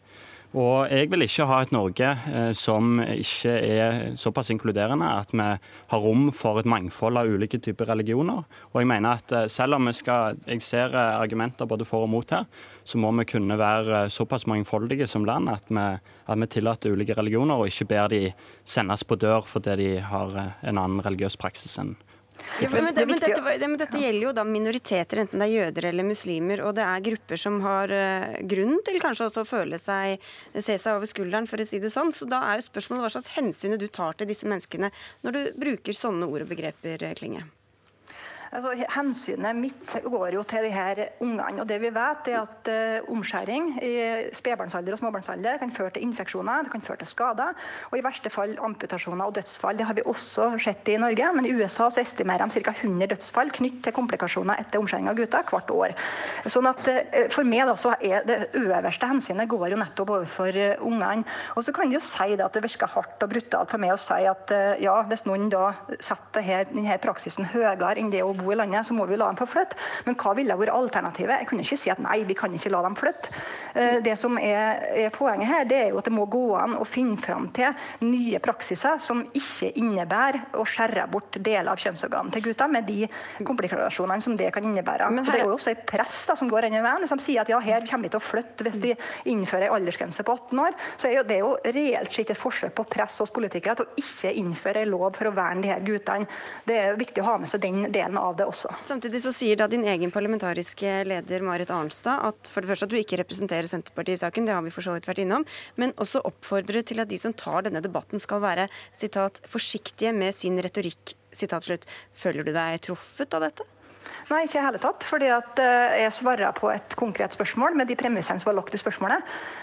Og jeg vil ikke ha et Norge eh, som ikke er såpass inkluderende at vi har rom for et mangfold av ulike typer religioner. Og jeg mener at eh, selv om vi skal, jeg ser eh, argumenter både for og mot her, så må vi kunne være såpass mangfoldige som land at vi, at vi tillater ulike religioner, og ikke ber de sendes på dør fordi de har en annen religiøs praksis enn ja, men, det, men, dette, men, dette, gjelder jo da minoriteter, enten det er jøder eller muslimer. Og det er grupper som har uh, grunn til kanskje også å føle seg, se seg over skulderen, for å si det sånn. Så da er jo spørsmålet hva slags hensyn du tar til disse menneskene når du bruker sånne ord og begreper, Klinge. Altså, hensynet mitt går jo til de her ungene. og det Vi vet er at uh, omskjæring i spedbarnsalder og småbarnsalder kan føre til infeksjoner, det kan føre til skader og i verste fall amputasjoner og dødsfall. Det har vi også sett i Norge, men i USA så estimerer de ca. 100 dødsfall knyttet til komplikasjoner etter omskjæring av gutter hvert år. Sånn at uh, For meg da, så er det øverste hensynet går jo nettopp overfor uh, ungene. Og så kan de jo si det at det virker hardt og brutalt for meg å si at ja, hvis noen da setter denne praksisen høyere enn det å bo bo i landet, så må vi la dem få flytte. Men hva ville vært alternativet? Jeg kunne ikke si at nei, vi kan ikke la dem flytte. Eh, det som er, er poenget her, det er jo at det må gå an å finne fram til nye praksiser som ikke innebærer å skjære bort deler av kjønnsorganene til gutter, med de komplikasjonene som det kan innebære. Her... Det er jo også et press da, som går inn i veien, som sier at ja, her kommer vi til å flytte hvis de innfører en aldersgrense på 18 år. Så er jo det jo reelt sett et forsøk på press hos politikere til å ikke innføre en lov for å verne de her guttene. Det er viktig å ha med seg den delen av det også. Samtidig så sier da din egen parlamentariske leder Marit Arnstad at for det første at du ikke representerer Senterpartiet i saken, det har vi for så vidt vært innom, men også oppfordrer til at de som tar denne debatten skal være sitat, forsiktige med sin retorikk. Sitat slutt. Føler du deg truffet av dette? Nei, ikke i hele tatt. fordi at eh, jeg svarer på et konkret spørsmål med de premissene som var lagt i spørsmålet.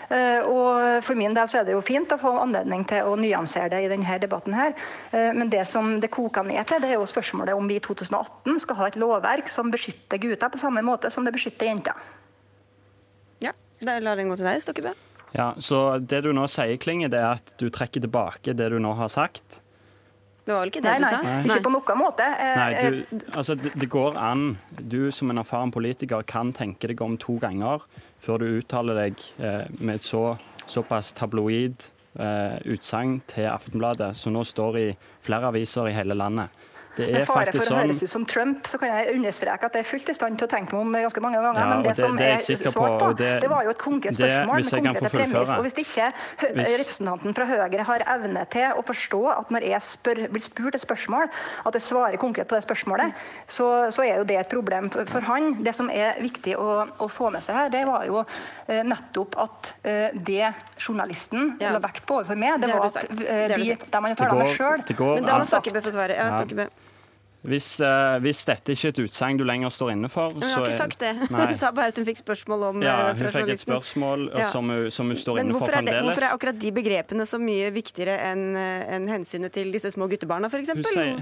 Eh, og For min del så er det jo fint å få anledning til å nyansere det i denne debatten. her. Eh, men det som det koker ned til, det er jo spørsmålet om vi i 2018 skal ha et lovverk som beskytter gutter på samme måte som det beskytter jenter. Ja, da lar den gå til deg, Stokkebø. Ja, så Det du nå sier, Klinge, det er at du trekker tilbake det du nå har sagt. Det var vel ikke det nei, du sa? Nei, ikke på noen måte. Eh, nei, du, altså, det, det, går an. Du som en erfaren politiker kan tenke deg om to ganger før du uttaler deg eh, med et så, såpass tabloid eh, utsagn til Aftenbladet, som nå står i flere aviser i hele landet. Det er med fare for å sånn... høres ut som Trump, så kan jeg understreke at jeg er fullt i stand til å tenke meg om ganske mange ganger. Ja, men det, det, som det er, er svart på, det, det, var jo et konkret spørsmål med konkrete premiss. Og hvis ikke hvis... representanten fra Høyre har evne til å forstå at når jeg spør, blir spurt et spørsmål, at jeg svarer konkret på det spørsmålet, så, så er jo det et problem for, for han. Det som er viktig å, å, få med seg her, det var jo eh, nettopp at eh, det journalisten ja. la vekt på overfor meg, det, var at eh, de, de man taler med sjøl Men da må Stokkebø få svare. Ja, Stokkebø. Hvis, uh, hvis, dette ikke er et utsagn du lenger står inne for Hun har ikke sagt det. Hun sa bare at hun fikk spørsmål om Ja, eh, hun fikk et spørsmål ja. som, hun, som, hun, står Men inne for fremdeles. Hvorfor er akkurat de begrepene så mye viktigere enn en hensynet til disse små guttebarna, f.eks.?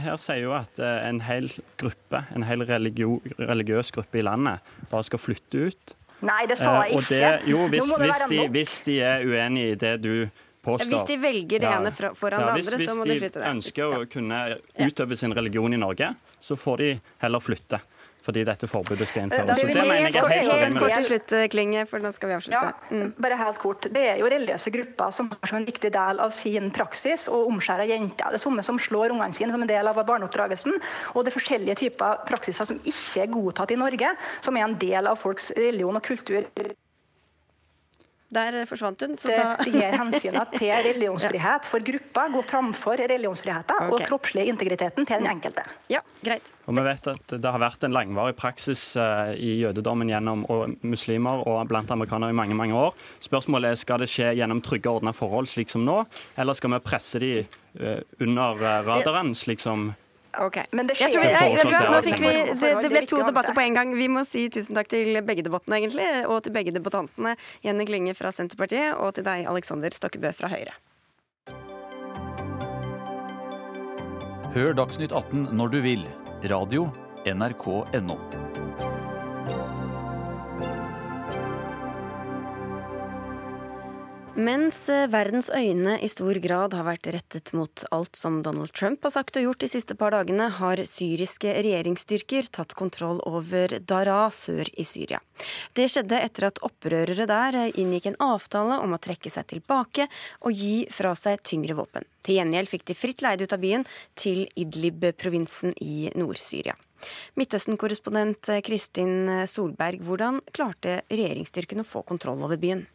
Her sier hun at uh, en hel gruppe, en hel religio, religiøs gruppe i landet, bare skal flytte ut. Nei, det sa jeg ikke. Det, jo, hvis, hvis, de, hvis de er uenig i det du påstår. Hvis de velger det ja. ene foran ja, det andre, så må de flytte det. Hvis de ønsker å kunne utøve sin religion i Norge, så får de heller flytte fordi dette forbudet skal innføres. Så det mener helt, er helt, helt kort til slutt, Klinge, for nå skal vi avslutte. Ja, mm. bare helt kort. Det er jo religiøse grupper som har som en viktig del av sin praksis å omskjære jenter. Det er samme som slår ungene sine som en del av barneoppdragelsen. Og det er forskjellige typer praksiser som ikke er godtatt i Norge, som er en del av folks religion og kultur. Der forsvant hun. Så da... det gir hensynet til religionsfrihet for gruppa går framfor religionsfriheten okay. og kroppslige integriteten til den enkelte. Ja, greit. Og Vi vet at det har vært en langvarig praksis uh, i jødedommen gjennom og muslimer og blant amerikanere i mange mange år. Spørsmålet er skal det skje gjennom trygge og ordna forhold, slik som nå, eller skal vi presse de uh, under uh, radaren, slik som Ok. Men det skjer jeg jeg, jeg nå fikk vi, det, det, ble to debatter på en gang. Vi må si tusen takk til begge debattene, egentlig. Og til begge debattantene. Jenny Klinge fra Senterpartiet og til deg, Alexander Stokkebø fra Høyre. Hør Dagsnytt 18 når du vil. Radio NRK.no. Mens eh, verdens øyne i stor grad har vært rettet mot alt som Donald Trump har sagt og gjort de siste par dagene, har syriske regjeringsstyrker tatt kontroll over Dara sør i Syria. Det skjedde etter at opprørere der inngikk en avtale om å trekke seg tilbake og gi fra seg tyngre våpen. Til gjengjeld fikk de fritt leid ut av byen til Idlib-provinsen i Nord-Syria. Midtøsten-korrespondent Kristin Solberg, hvordan klarte regjeringsstyrkene å få kontroll over byen?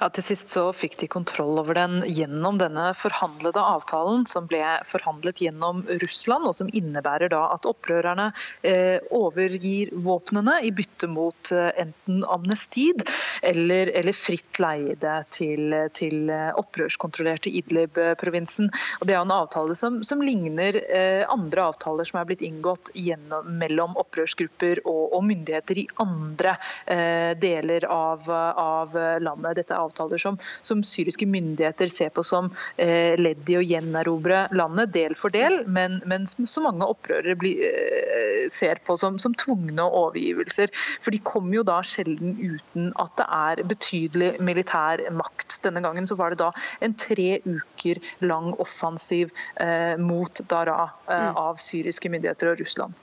Ja, Til sist så fikk de kontroll over den gjennom denne forhandlede avtalen som ble forhandlet gjennom Russland, og som innebærer da at opprørerne eh, overgir våpnene i bytte mot eh, enten amnestid eller, eller fritt leide til, til opprørskontrollerte Idlib-provinsen. Og Det er en avtale som, som ligner eh, andre avtaler som er blitt inngått gjennom, mellom opprørsgrupper og, og myndigheter i andre eh, deler av, av landet. Dette er avtaler som, som syriske myndigheter ser på som eh, ledd i å gjenerobre landet, del for del, men, men så mange opprørere blir, eh, ser på som, som tvungne overgivelser. For de kommer jo da sjelden uten at det er betydelig militær makt. Denne gangen så var det da en tre uker lang offensiv eh, mot Dara eh, mm. av syriske myndigheter og Russland.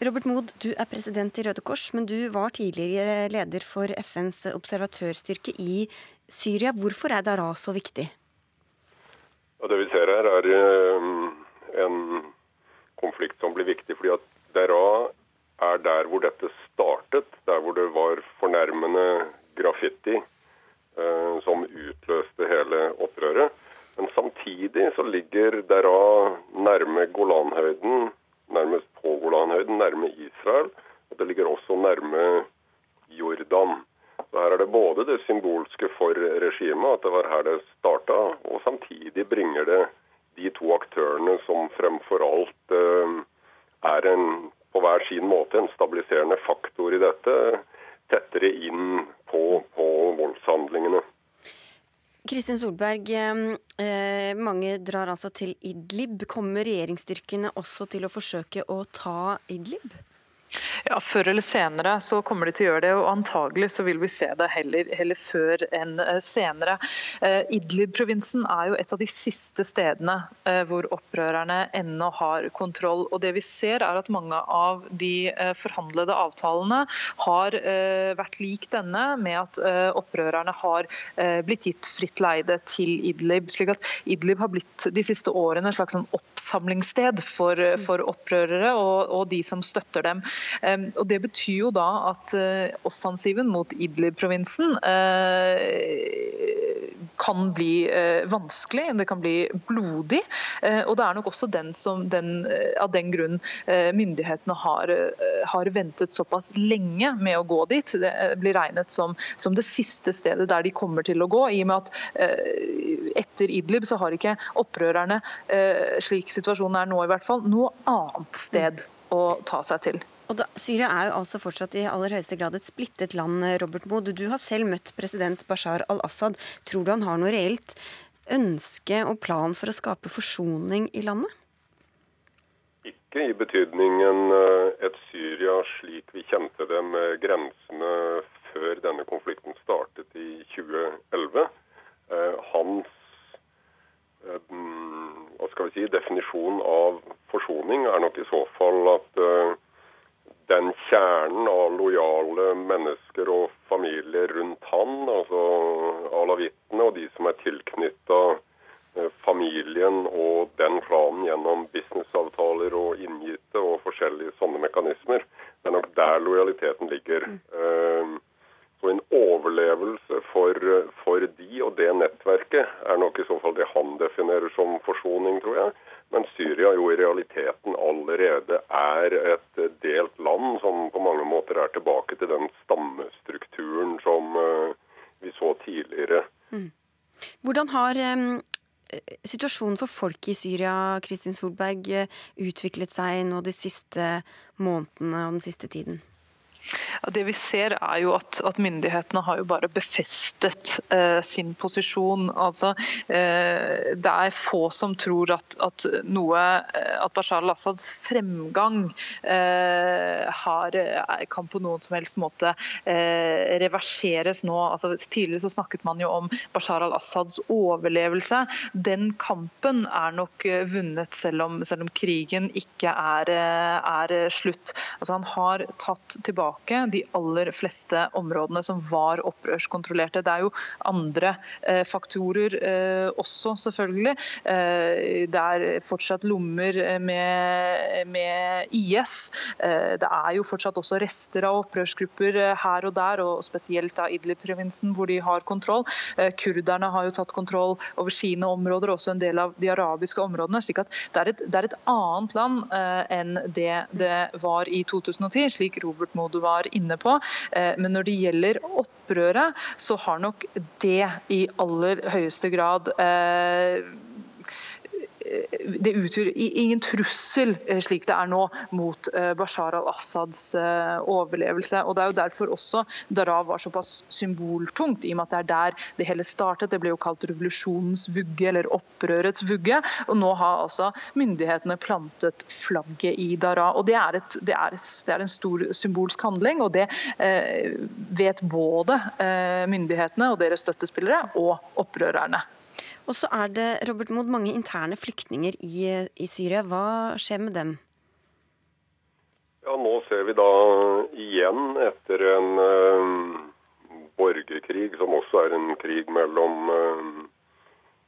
Robert Mood, du er president i Røde Kors, men du var tidligere leder for FNs observatørstyrke i Syria. Hvorfor er Dara så viktig? Ja, det vi ser her, er eh, en konflikt som blir viktig. fordi at Dara er der hvor dette startet. Der hvor det var fornærmende graffiti eh, som utløste hele opprøret. Men samtidig så ligger Dara nærme Golanhøyden, nærmest på Golanhøyden, nærme Israel. Og det ligger også nærme Jordan. Så Her er det både det symbolske for regimet, at det var her det starta, og samtidig bringer det de to aktørene som fremfor alt eh, er en, på hver sin måte en stabiliserende faktor i dette, tettere inn på, på voldshandlingene. Kristin Solberg, eh, mange drar altså til Idlib. Kommer regjeringsstyrkene også til å forsøke å ta Idlib? Ja, Før eller senere så kommer de til å gjøre det, og antagelig så vil vi se det heller, heller før enn eh, senere. Eh, Idlib-provinsen er jo et av de siste stedene eh, hvor opprørerne ennå har kontroll. og det vi ser er at Mange av de eh, forhandlede avtalene har eh, vært lik denne, med at eh, opprørerne har blitt gitt fritt leide til Idlib. slik at Idlib har blitt de siste årene et slags sånn oppsamlingssted for, for opprørere og, og de som støtter dem. Og Det betyr jo da at eh, offensiven mot Idlib-provinsen eh, kan bli eh, vanskelig, det kan bli blodig. Og det er nok også den som, den, av den grunn myndighetene har, har, ventet såpass lenge med å gå dit. Det blir regnet som, som, det siste stedet der de kommer til å gå, i og med at etter Idlib så har ikke opprørerne, slik situasjonen er nå i hvert fall, noe annet sted å ta seg til. Og da, Syria er jo altså fortsatt i aller høyeste grad et splittet land, Robert Mood. Du har selv møtt president Bashar al-Assad. Tror du han har noe reelt ønske og plan for å skape forsoning i landet? Ikke i betydningen eh, et Syria slik vi kjente det med grensene før denne konflikten startet i 2011. Eh, hans eh, mm, hva skal vi si, definisjon av forsoning er nok i så fall at den kjernen av lojale mennesker og familier rundt han, altså alawittene og de som er tilknytta eh, familien og den klanen gjennom businessavtaler og inngitte og forskjellige sånne mekanismer. Det er nok der lojaliteten ligger. Mm. Så en overlevelse for, for de og det nettverket er nok i så fall det han definerer som forsoning, tror jeg. Men Syria jo i realiteten allerede er et delt land som på mange måter er tilbake til den stammestrukturen som uh, vi så tidligere. Mm. Hvordan har um, situasjonen for folk i Syria Kristin Solberg, eh, utviklet seg nå de siste månedene og den siste tiden? Det vi ser er jo at, at myndighetene har jo bare befestet eh, sin posisjon. Altså, eh, det er få som tror at, at, noe, eh, at Bashar al-Assads fremgang eh, har, eh, kan på noen som helst måte eh, reverseres nå. Altså, tidligere så snakket man jo om Bashar al-Assads overlevelse. Den kampen er nok vunnet selv om, selv om krigen ikke er, er slutt. Altså, han har tatt tilbake tilbake de aller fleste områdene som var opprørskontrollerte. Det er jo andre eh, faktorer eh, også, selvfølgelig. Eh, det er fortsatt lommer eh, med, med IS. Eh, det er jo fortsatt også rester av opprørsgrupper eh, her og der, og spesielt av Idlib-provinsen, hvor de har kontroll. Kurderne har jo tatt kontroll over sine områder, også en del av de arabiske områdene. slik at det er et, det er et annet land enn det det var i 2010, slik Robert Modo var inne på. Eh, men når det gjelder opprøret, så har nok det i aller høyeste grad eh, det utgjør ingen trussel, eh, slik det er nå, mot eh, Bashar al-Assads eh, overlevelse. Og Det er jo derfor også Darab var såpass symboltungt, i og med at det er der det hele startet. Det ble jo kalt revolusjonens vugge, eller opprørets vugge. Og nå har altså myndighetene plantet flagget i Daraw. Og det er, et, det, er et, det er, en stor symbolsk handling, og det eh, vet både eh, myndighetene og deres støttespillere og opprørerne. Og så er det Robert Mood, mange interne flyktninger i, i Syria. Hva skjer med dem? Ja, Nå ser vi da igjen, etter en uh, borgerkrig, som også er en krig mellom uh,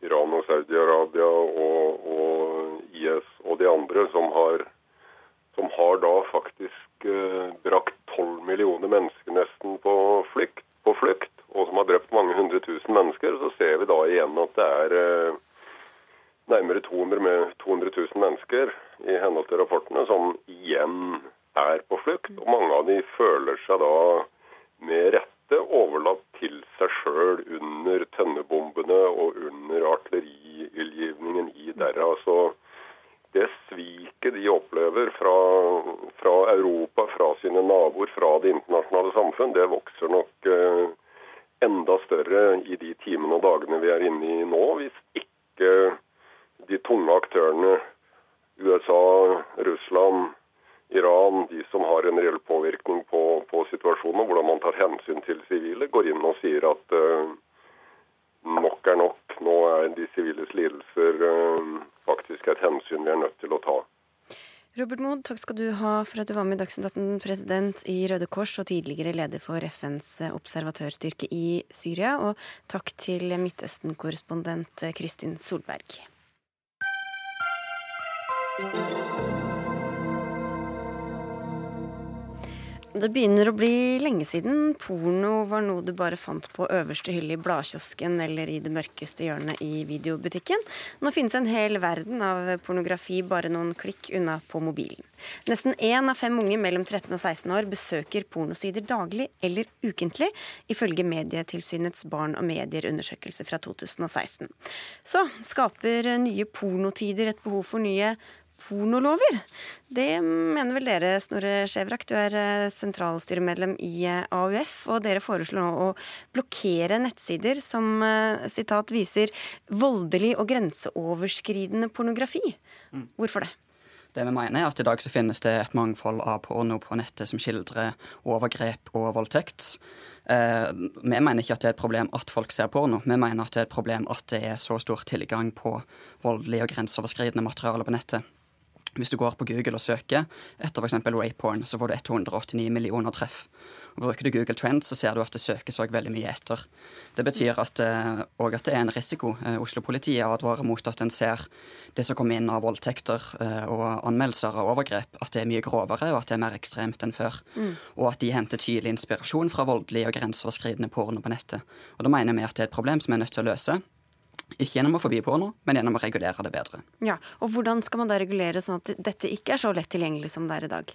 Iran og Saudi-Arabia og, og, IS og de andre, som har, som har da faktisk uh, brakt tolv millioner mennesker nesten på flukt, på flukt, og som har drept mange hundre tusen mennesker, så ser vi da igjen at det er nærmere 200, med 200 000 mennesker i henhold til rapportene som igjen er på flukt. Og mange av de føler seg da med rette overlatt til seg sjøl under tønnebombene og under artilleriildgivningen i Derra. Så det sviket de opplever fra, fra, Europa, fra sine naboer, fra det internasjonale samfunn, det vokser nok eh, enda større i de timene og dagene vi er inne i nå, hvis ikke de tunge aktørene USA, Russland, Iran, de som har en reell påvirkning på, på situasjonen, hvordan man tar hensyn til sivile, går inn og sier at uh, nok er nok. Nå er de siviles lidelser uh, faktisk et hensyn vi er nødt til å ta. Robert Mood, takk skal du ha for at du var med i Dagsnytt 18, president i Røde Kors og tidligere leder for FNs observatørstyrke i Syria. Og takk til Midtøsten-korrespondent Kristin Solberg. Det begynner å bli lenge siden porno var noe du bare fant på øverste hylle i bladkiosken eller i det mørkeste hjørnet i videobutikken. Nå finnes en hel verden av pornografi bare noen klikk unna på mobilen. Nesten én av fem unge mellom 13 og 16 år besøker pornosider daglig eller ukentlig, ifølge Medietilsynets barn og medier-undersøkelse fra 2016. Så skaper nye pornotider et behov for nye pornolover. Det mener vel dere, Snorre Skjevrak. Du er eh, sentralstyremedlem i eh, AUF, og dere foreslår nå å blokkere nettsider som eh, sitat viser voldelig og grenseoverskridende pornografi. Mm. Hvorfor det? Det vi mener er at I dag så finnes det et mangfold av porno på nettet som skildrer overgrep og voldtekt. Eh, vi mener ikke at det er et problem at folk ser porno. Vi mener at det er et problem at det er så stor tilgang på voldelig og grenseoverskridende materiale på nettet. Hvis du går på Google og søker etter f.eks. rapeporn, så får du 189 millioner treff. Og Bruker du Google Trends, så ser du at det søkes òg veldig mye etter. Det betyr at, uh, at det er en risiko. Uh, Oslo-politiet advarer mot at en ser det som kommer inn av voldtekter uh, og anmeldelser av overgrep, at det er mye grovere og at det er mer ekstremt enn før. Mm. Og at de henter tydelig inspirasjon fra voldelig og grenseoverskridende porno på nettet. Og da mener vi at det er et problem som vi er nødt til å løse. Ikke gjennom å forby porno, men gjennom å regulere det bedre. Ja, og Hvordan skal man da regulere sånn at dette ikke er så lett tilgjengelig som det er i dag?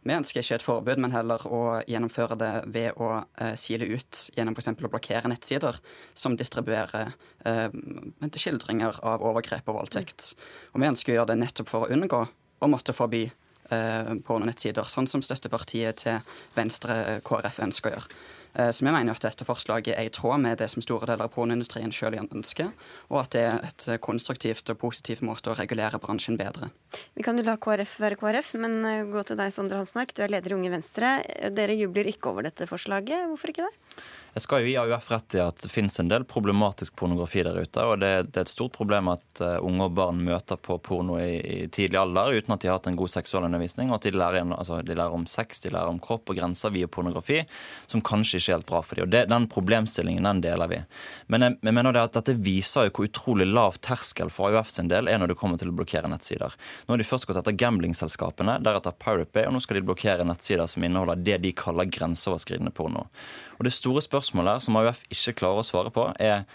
Vi ønsker ikke et forbud, men heller å gjennomføre det ved å uh, sile ut gjennom f.eks. å blokkere nettsider som distribuerer uh, skildringer av overgrep og voldtekt. Og vi ønsker å gjøre det nettopp for å unngå å måtte forby pornonettsider, sånn som støttepartiet til Venstre, KrF, ønsker å gjøre. Eh, så vi mener at dette forslaget er i tråd med det som store deler av pornoindustrien sjøl ønsker, og at det er et konstruktivt og positivt måte å regulere bransjen bedre. Vi kan jo la KrF være KrF, men eh, gå til deg, Sondre Hansmark. Du er leder i Unge Venstre. Dere jubler ikke over dette forslaget. Hvorfor ikke det? Jeg skal jo gi AUF rett i at det finnes en del problematisk pornografi der ute. og Det, det er et stort problem at uh, unge og barn møter på porno i, i, tidlig alder uten at de har hatt en god seksualundervisning, og at de lærer, altså, de lærer, om sex, de lærer om kropp og grenser via pornografi, som kanskje ikke er helt bra for dem. Og det, Den problemstillingen den deler vi. Men jeg, jeg mener det at dette viser jo hvor utrolig lav terskel for AUF sin del er når det kommer til å blokkere nettsider. Nå har de først gått etter gamblingselskapene, deretter Pirate Bay, og nå skal de blokkere nettsider som inneholder det de kaller grenseoverskridende porno. Og det store spørsmålet som AUF ikke klarer å svare på, er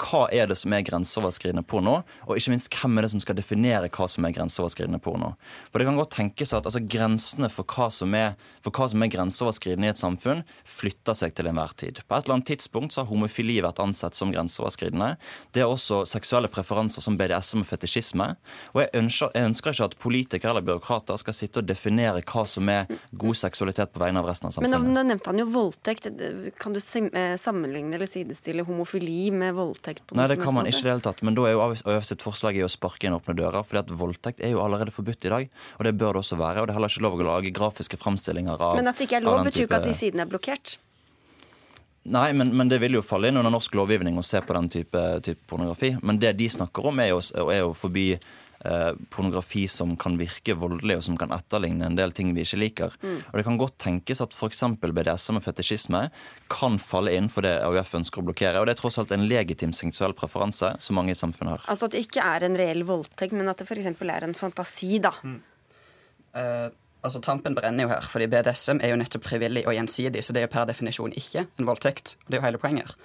hva er det som er grenseoverskridende porno, og ikke minst hvem er det som skal definere hva som er grenseoverskridende porno. For det kan godt tenkes at altså, Grensene for hva, som er, for hva som er grenseoverskridende i et samfunn, flytter seg til enhver tid. På et eller annet tidspunkt så har homofili vært ansett som grenseoverskridende. Det er også seksuelle preferanser som BDSM og fetisjisme. Og jeg ønsker, jeg ønsker ikke at politikere eller byråkrater skal sitte og definere hva som er god seksualitet på vegne av resten av samfunnet. Men nå, nå nevnte han jo voldtekt. Kan du eh, sammenligne eller sidestille homofili med voldtekt? Voldtekt på Nei, det kan man ikke i det hele tatt. Men da er jo AUF sitt forslag i å sparke inn åpne dører. fordi at voldtekt er jo allerede forbudt i dag, og det bør det også være. Og det er heller ikke lov å lage grafiske framstillinger av Men at det ikke er lov, betyr ikke at de sidene er blokkert? Nei, men, men, det vil jo falle inn under norsk lovgivning å se på den type, type pornografi. Men det de snakker om, er jo, er jo forby eh, pornografi som kan virke voldelig, og som kan etterligne en del ting vi ikke liker. Mm. Og Det kan godt tenkes at f.eks. BDSM og fetisjisme kan falle innenfor det AUF ønsker å blokkere. Og det er tross alt en legitim seksuell preferanse som mange i samfunnet har. Altså at det ikke er en reell voldtekt, men at det f.eks. er en fantasi, da. Mm. Uh, altså Tampen brenner jo her, fordi BDSM er jo nettopp frivillig og gjensidig, så det er jo per definisjon ikke en voldtekt. og Det er jo hele poenget her.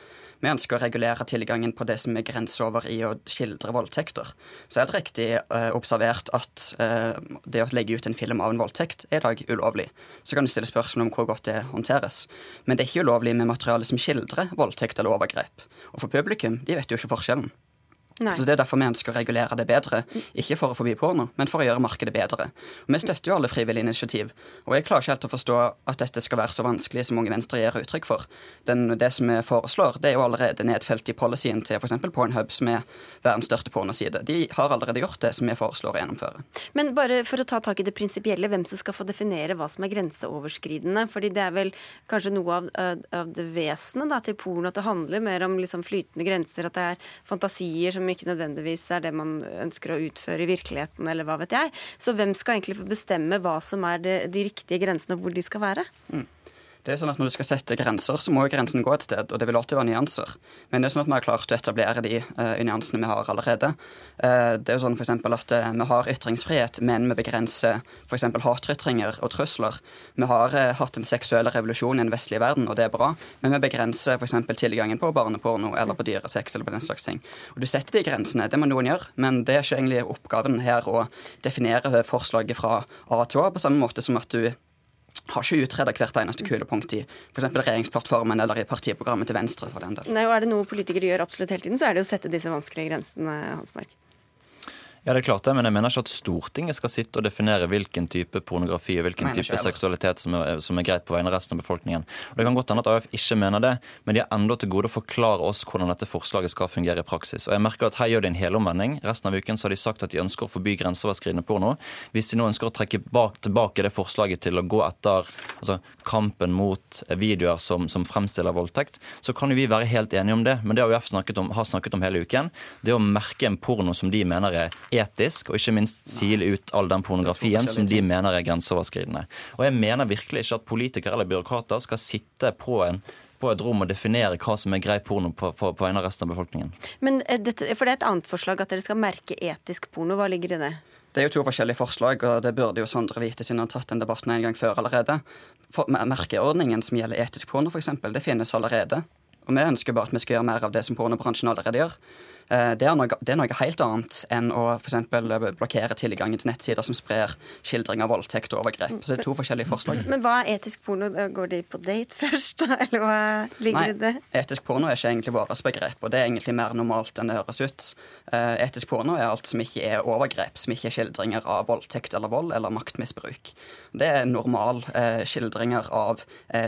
Vi ønsker å regulere tilgangen på det som er grenseover i å skildre voldtekter. Så er det riktig eh, observert at eh, det å legge ut en film av en voldtekt er i dag ulovlig. Så kan du stille spørsmål om hvor godt det håndteres. Men det er ikke ulovlig med materiale som skildrer voldtekt eller overgrep. Og for publikum, de vet jo ikke forskjellen. Nei. Så Det er derfor vi ønsker å regulere det bedre. Ikke for å forby porno, men for å gjøre markedet bedre. Og Vi støtter jo alle frivillige initiativ. Og jeg klarer ikke helt å forstå at dette skal være så vanskelig som Unge Venstre gir uttrykk for. Den, det som vi foreslår, det er jo allerede nedfelt i policyen til f.eks. Pornhub, som er verdens største pornoside. De har allerede gjort det som vi foreslår å gjennomføre. Men bare for å ta tak i det prinsipielle, hvem som skal få definere hva som er grenseoverskridende. fordi det er vel kanskje noe av, av det vesenet til porno, at det handler mer om liksom flytende grenser, at det er fantasier som som ikke nødvendigvis er det man ønsker å utføre i virkeligheten, eller hva vet jeg. Så hvem skal egentlig få bestemme hva som er de, de riktige grensene, og hvor de skal være? Mm. Det er sånn at Når du skal sette grenser, så må jo grensen gå et sted, og det vil alltid være nyanser. Men det er sånn at vi har klart å etablere de uh, nyansene vi har allerede. Uh, det er jo sånn for at uh, vi har ytringsfrihet, men vi begrenser f.eks. hatytringer og trusler. Vi har hatt en seksuell revolusjon i den vestlige verden, og det er bra, men vi begrenser f.eks. tilgangen på barneporno eller på dyresex eller på den slags ting. Og Du setter de grensene, det må noen gjøre, men det er ikke egentlig oppgaven her å definere forslaget fra A til Å, på samme måte som at du har ikke utreda hvert eneste kulepunkt i f.eks. regjeringsplattformen eller i partiprogrammet til Venstre. for den del. Nei, og Er det noe politikere gjør absolutt hele tiden, så er det å sette disse vanskelige grensene. Hans Mark. Ja, det er klart det, men jeg mener ikke at Stortinget skal sitte og definere hvilken type pornografi og hvilken type seksualitet som er, som er, greit på vegne av resten av befolkningen. Og Det kan godt hende at AUF ikke mener det, men de har enda til gode å forklare oss hvordan dette forslaget skal fungere i praksis. Og jeg merker at Her gjør de en helomvending. Resten av uken så har de sagt at de ønsker å forby grenseoverskridende porno. Hvis de nå ønsker å trekke bak, tilbake det forslaget til å gå etter altså, kampen mot videoer som, som fremstiller voldtekt, så kan jo vi være helt enige om det. Men det AUF snakket om, har snakket om hele uken, det å merke en porno som de mener er etisk, og ikke minst sile ut all den pornografien som de mener er grenseoverskridende. Og jeg mener virkelig ikke at politikere eller byråkrater skal sitte på en på et rom og definere hva som er grei porno på, på, på vegne av resten av befolkningen. Men det, For det er et annet forslag at dere skal merke etisk porno. Hva ligger i det? Det er jo to forskjellige forslag, og det burde jo Sondre vite siden han har tatt den debatten en gang før allerede. For, merkeordningen som gjelder etisk porno, f.eks., det finnes allerede. Og vi ønsker bare at vi skal gjøre mer av det som pornobransjen allerede gjør. Eh, det er, noe, det er noe helt annet enn å f.eks. blokkere tilgangen til nettsider som sprer skildring av voldtekt og overgrep. Så det er to forskjellige forslag. Men hva er etisk porno? Går de på date først, eller hva ligger i det? Etisk porno er ikke egentlig vårt begrep, og det er egentlig mer normalt enn det høres ut. Eh, etisk porno er alt som ikke er overgrep, som ikke er skildringer av voldtekt eller vold eller maktmisbruk. Det er normal eh, skildringer av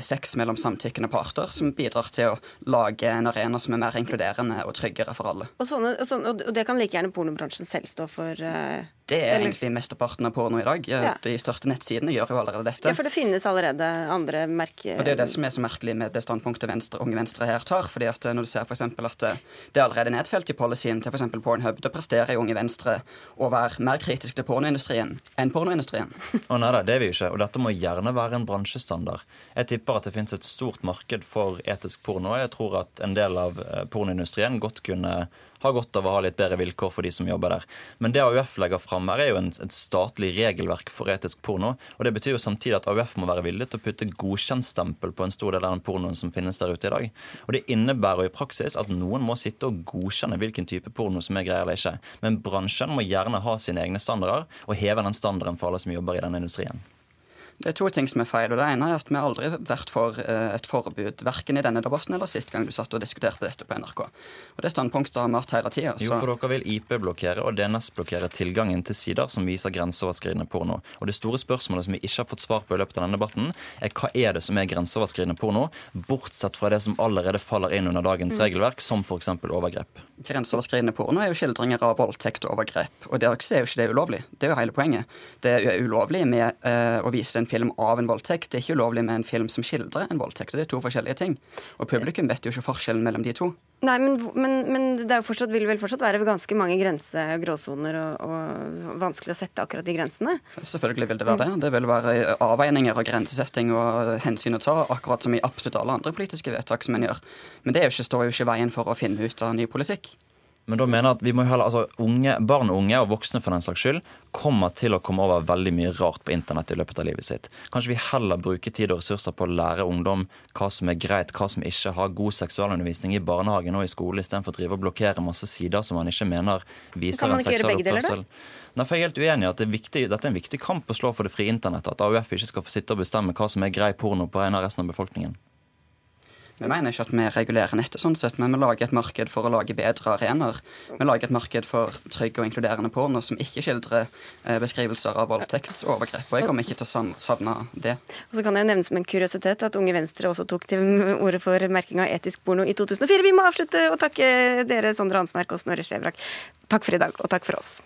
sex mellom samtykkende parter som bidrar til å lage en arena som er mer inkluderende og tryggere for alle. Og, sånne, sånne, og det kan like gjerne pornobransjen selv stå for? Uh, det er eller? egentlig mesteparten av porno i dag. Ja. De største nettsidene gjør jo allerede dette. Ja, For det finnes allerede andre merker... Og Det er det som er så merkelig med det standpunktet venstre, Unge Venstre her tar. fordi at eh, når du ser for at eh, Det er allerede nedfelt i policyen til f.eks. Pornhub. Det presterer jo Unge Venstre å være mer kritisk til pornoindustrien enn pornoindustrien. Å nei da, det er vi jo ikke. Og dette må gjerne være en bransjestandard. Jeg tipper at det finnes et stort marked for etisk porno. Jeg tror at en del av pornoindustrien godt kunne ha godt av å ha litt bedre vilkår for de som jobber der. Men det AUF legger fram her, er jo en, et statlig regelverk for etisk porno. Og det betyr jo samtidig at AUF må være villig til å putte godkjentstempel på en stor del av den pornoen som finnes der ute i dag. Og det innebærer jo i praksis at noen må sitte og godkjenne hvilken type porno som er grei eller ikke. Men bransjen må gjerne ha sine egne standarder og heve den standarden for alle som jobber i denne industrien. Det er to ting som er feil. og Det ene er at vi aldri har vært for eh, et forbud, verken i denne debatten eller sist gang du satt og diskuterte dette på NRK. Og Det standpunktet har vi hatt hele tida. Jo, for dere vil IP-blokkere og DNS-blokkere tilgangen til sider som viser grenseoverskridende porno. Og Det store spørsmålet som vi ikke har fått svar på i løpet av denne debatten, er hva er det som er grenseoverskridende porno, bortsett fra det som allerede faller inn under dagens mm. regelverk, som f.eks. overgrep. Grenseoverskridende porno er jo skildringer av voldtekt og overgrep. Og det er jo ikke det ulovlig. Det er jo hele poenget. Det er ulovlig med uh, å vise en en film av en voldtekt. Det er ikke ulovlig med en film som skildrer en voldtekt. Det er to forskjellige ting. Og publikum vet jo ikke forskjellen mellom de to. Nei, men, men, men, det fortsatt, vil vel fortsatt være ganske mange grense- og gråsoner og, og, vanskelig å sette akkurat de grensene? Selvfølgelig vil det være det. Det vil være avveininger og grensesetting og hensyn å ta, akkurat som i absolutt alle andre politiske vedtak som en gjør. Men det ikke, står jo ikke i veien for å finne ut av ny politikk. Men da mener jeg at vi må heller, altså unge, Barn og unge, og voksne for den saks skyld, kommer til å komme over veldig mye rart på internett i løpet av livet sitt. Kanskje vi heller bruker tid og ressurser på å lære ungdom hva som er greit, hva som ikke har god seksualundervisning i barnehagen og i skole, istedenfor å drive og blokkere masse sider som man ikke mener viser en seksuell oppførsel. Nei, for jeg er helt uenig i at det er viktig, Dette er en viktig kamp å slå for det frie internettet. At AUF ikke skal få sitte og bestemme hva som er grei porno på vegne av resten av befolkningen. Vi mener ikke at vi regulerer nettet, sånn sett, men vi lager et marked for å lage bedre arenaer. Vi lager et marked for trygg og inkluderende porno som ikke skildrer eh, beskrivelser av voldtekt og overgrep. Og jeg kommer ikke til å savne det. Og så kan jeg nevne som en kuriositet at Unge Venstre også tok til orde for merking av etisk porno i 2004. Vi må avslutte og takke dere, Sondre Hansmerk og Snorre Skjevrak. Takk for i dag, og takk for oss.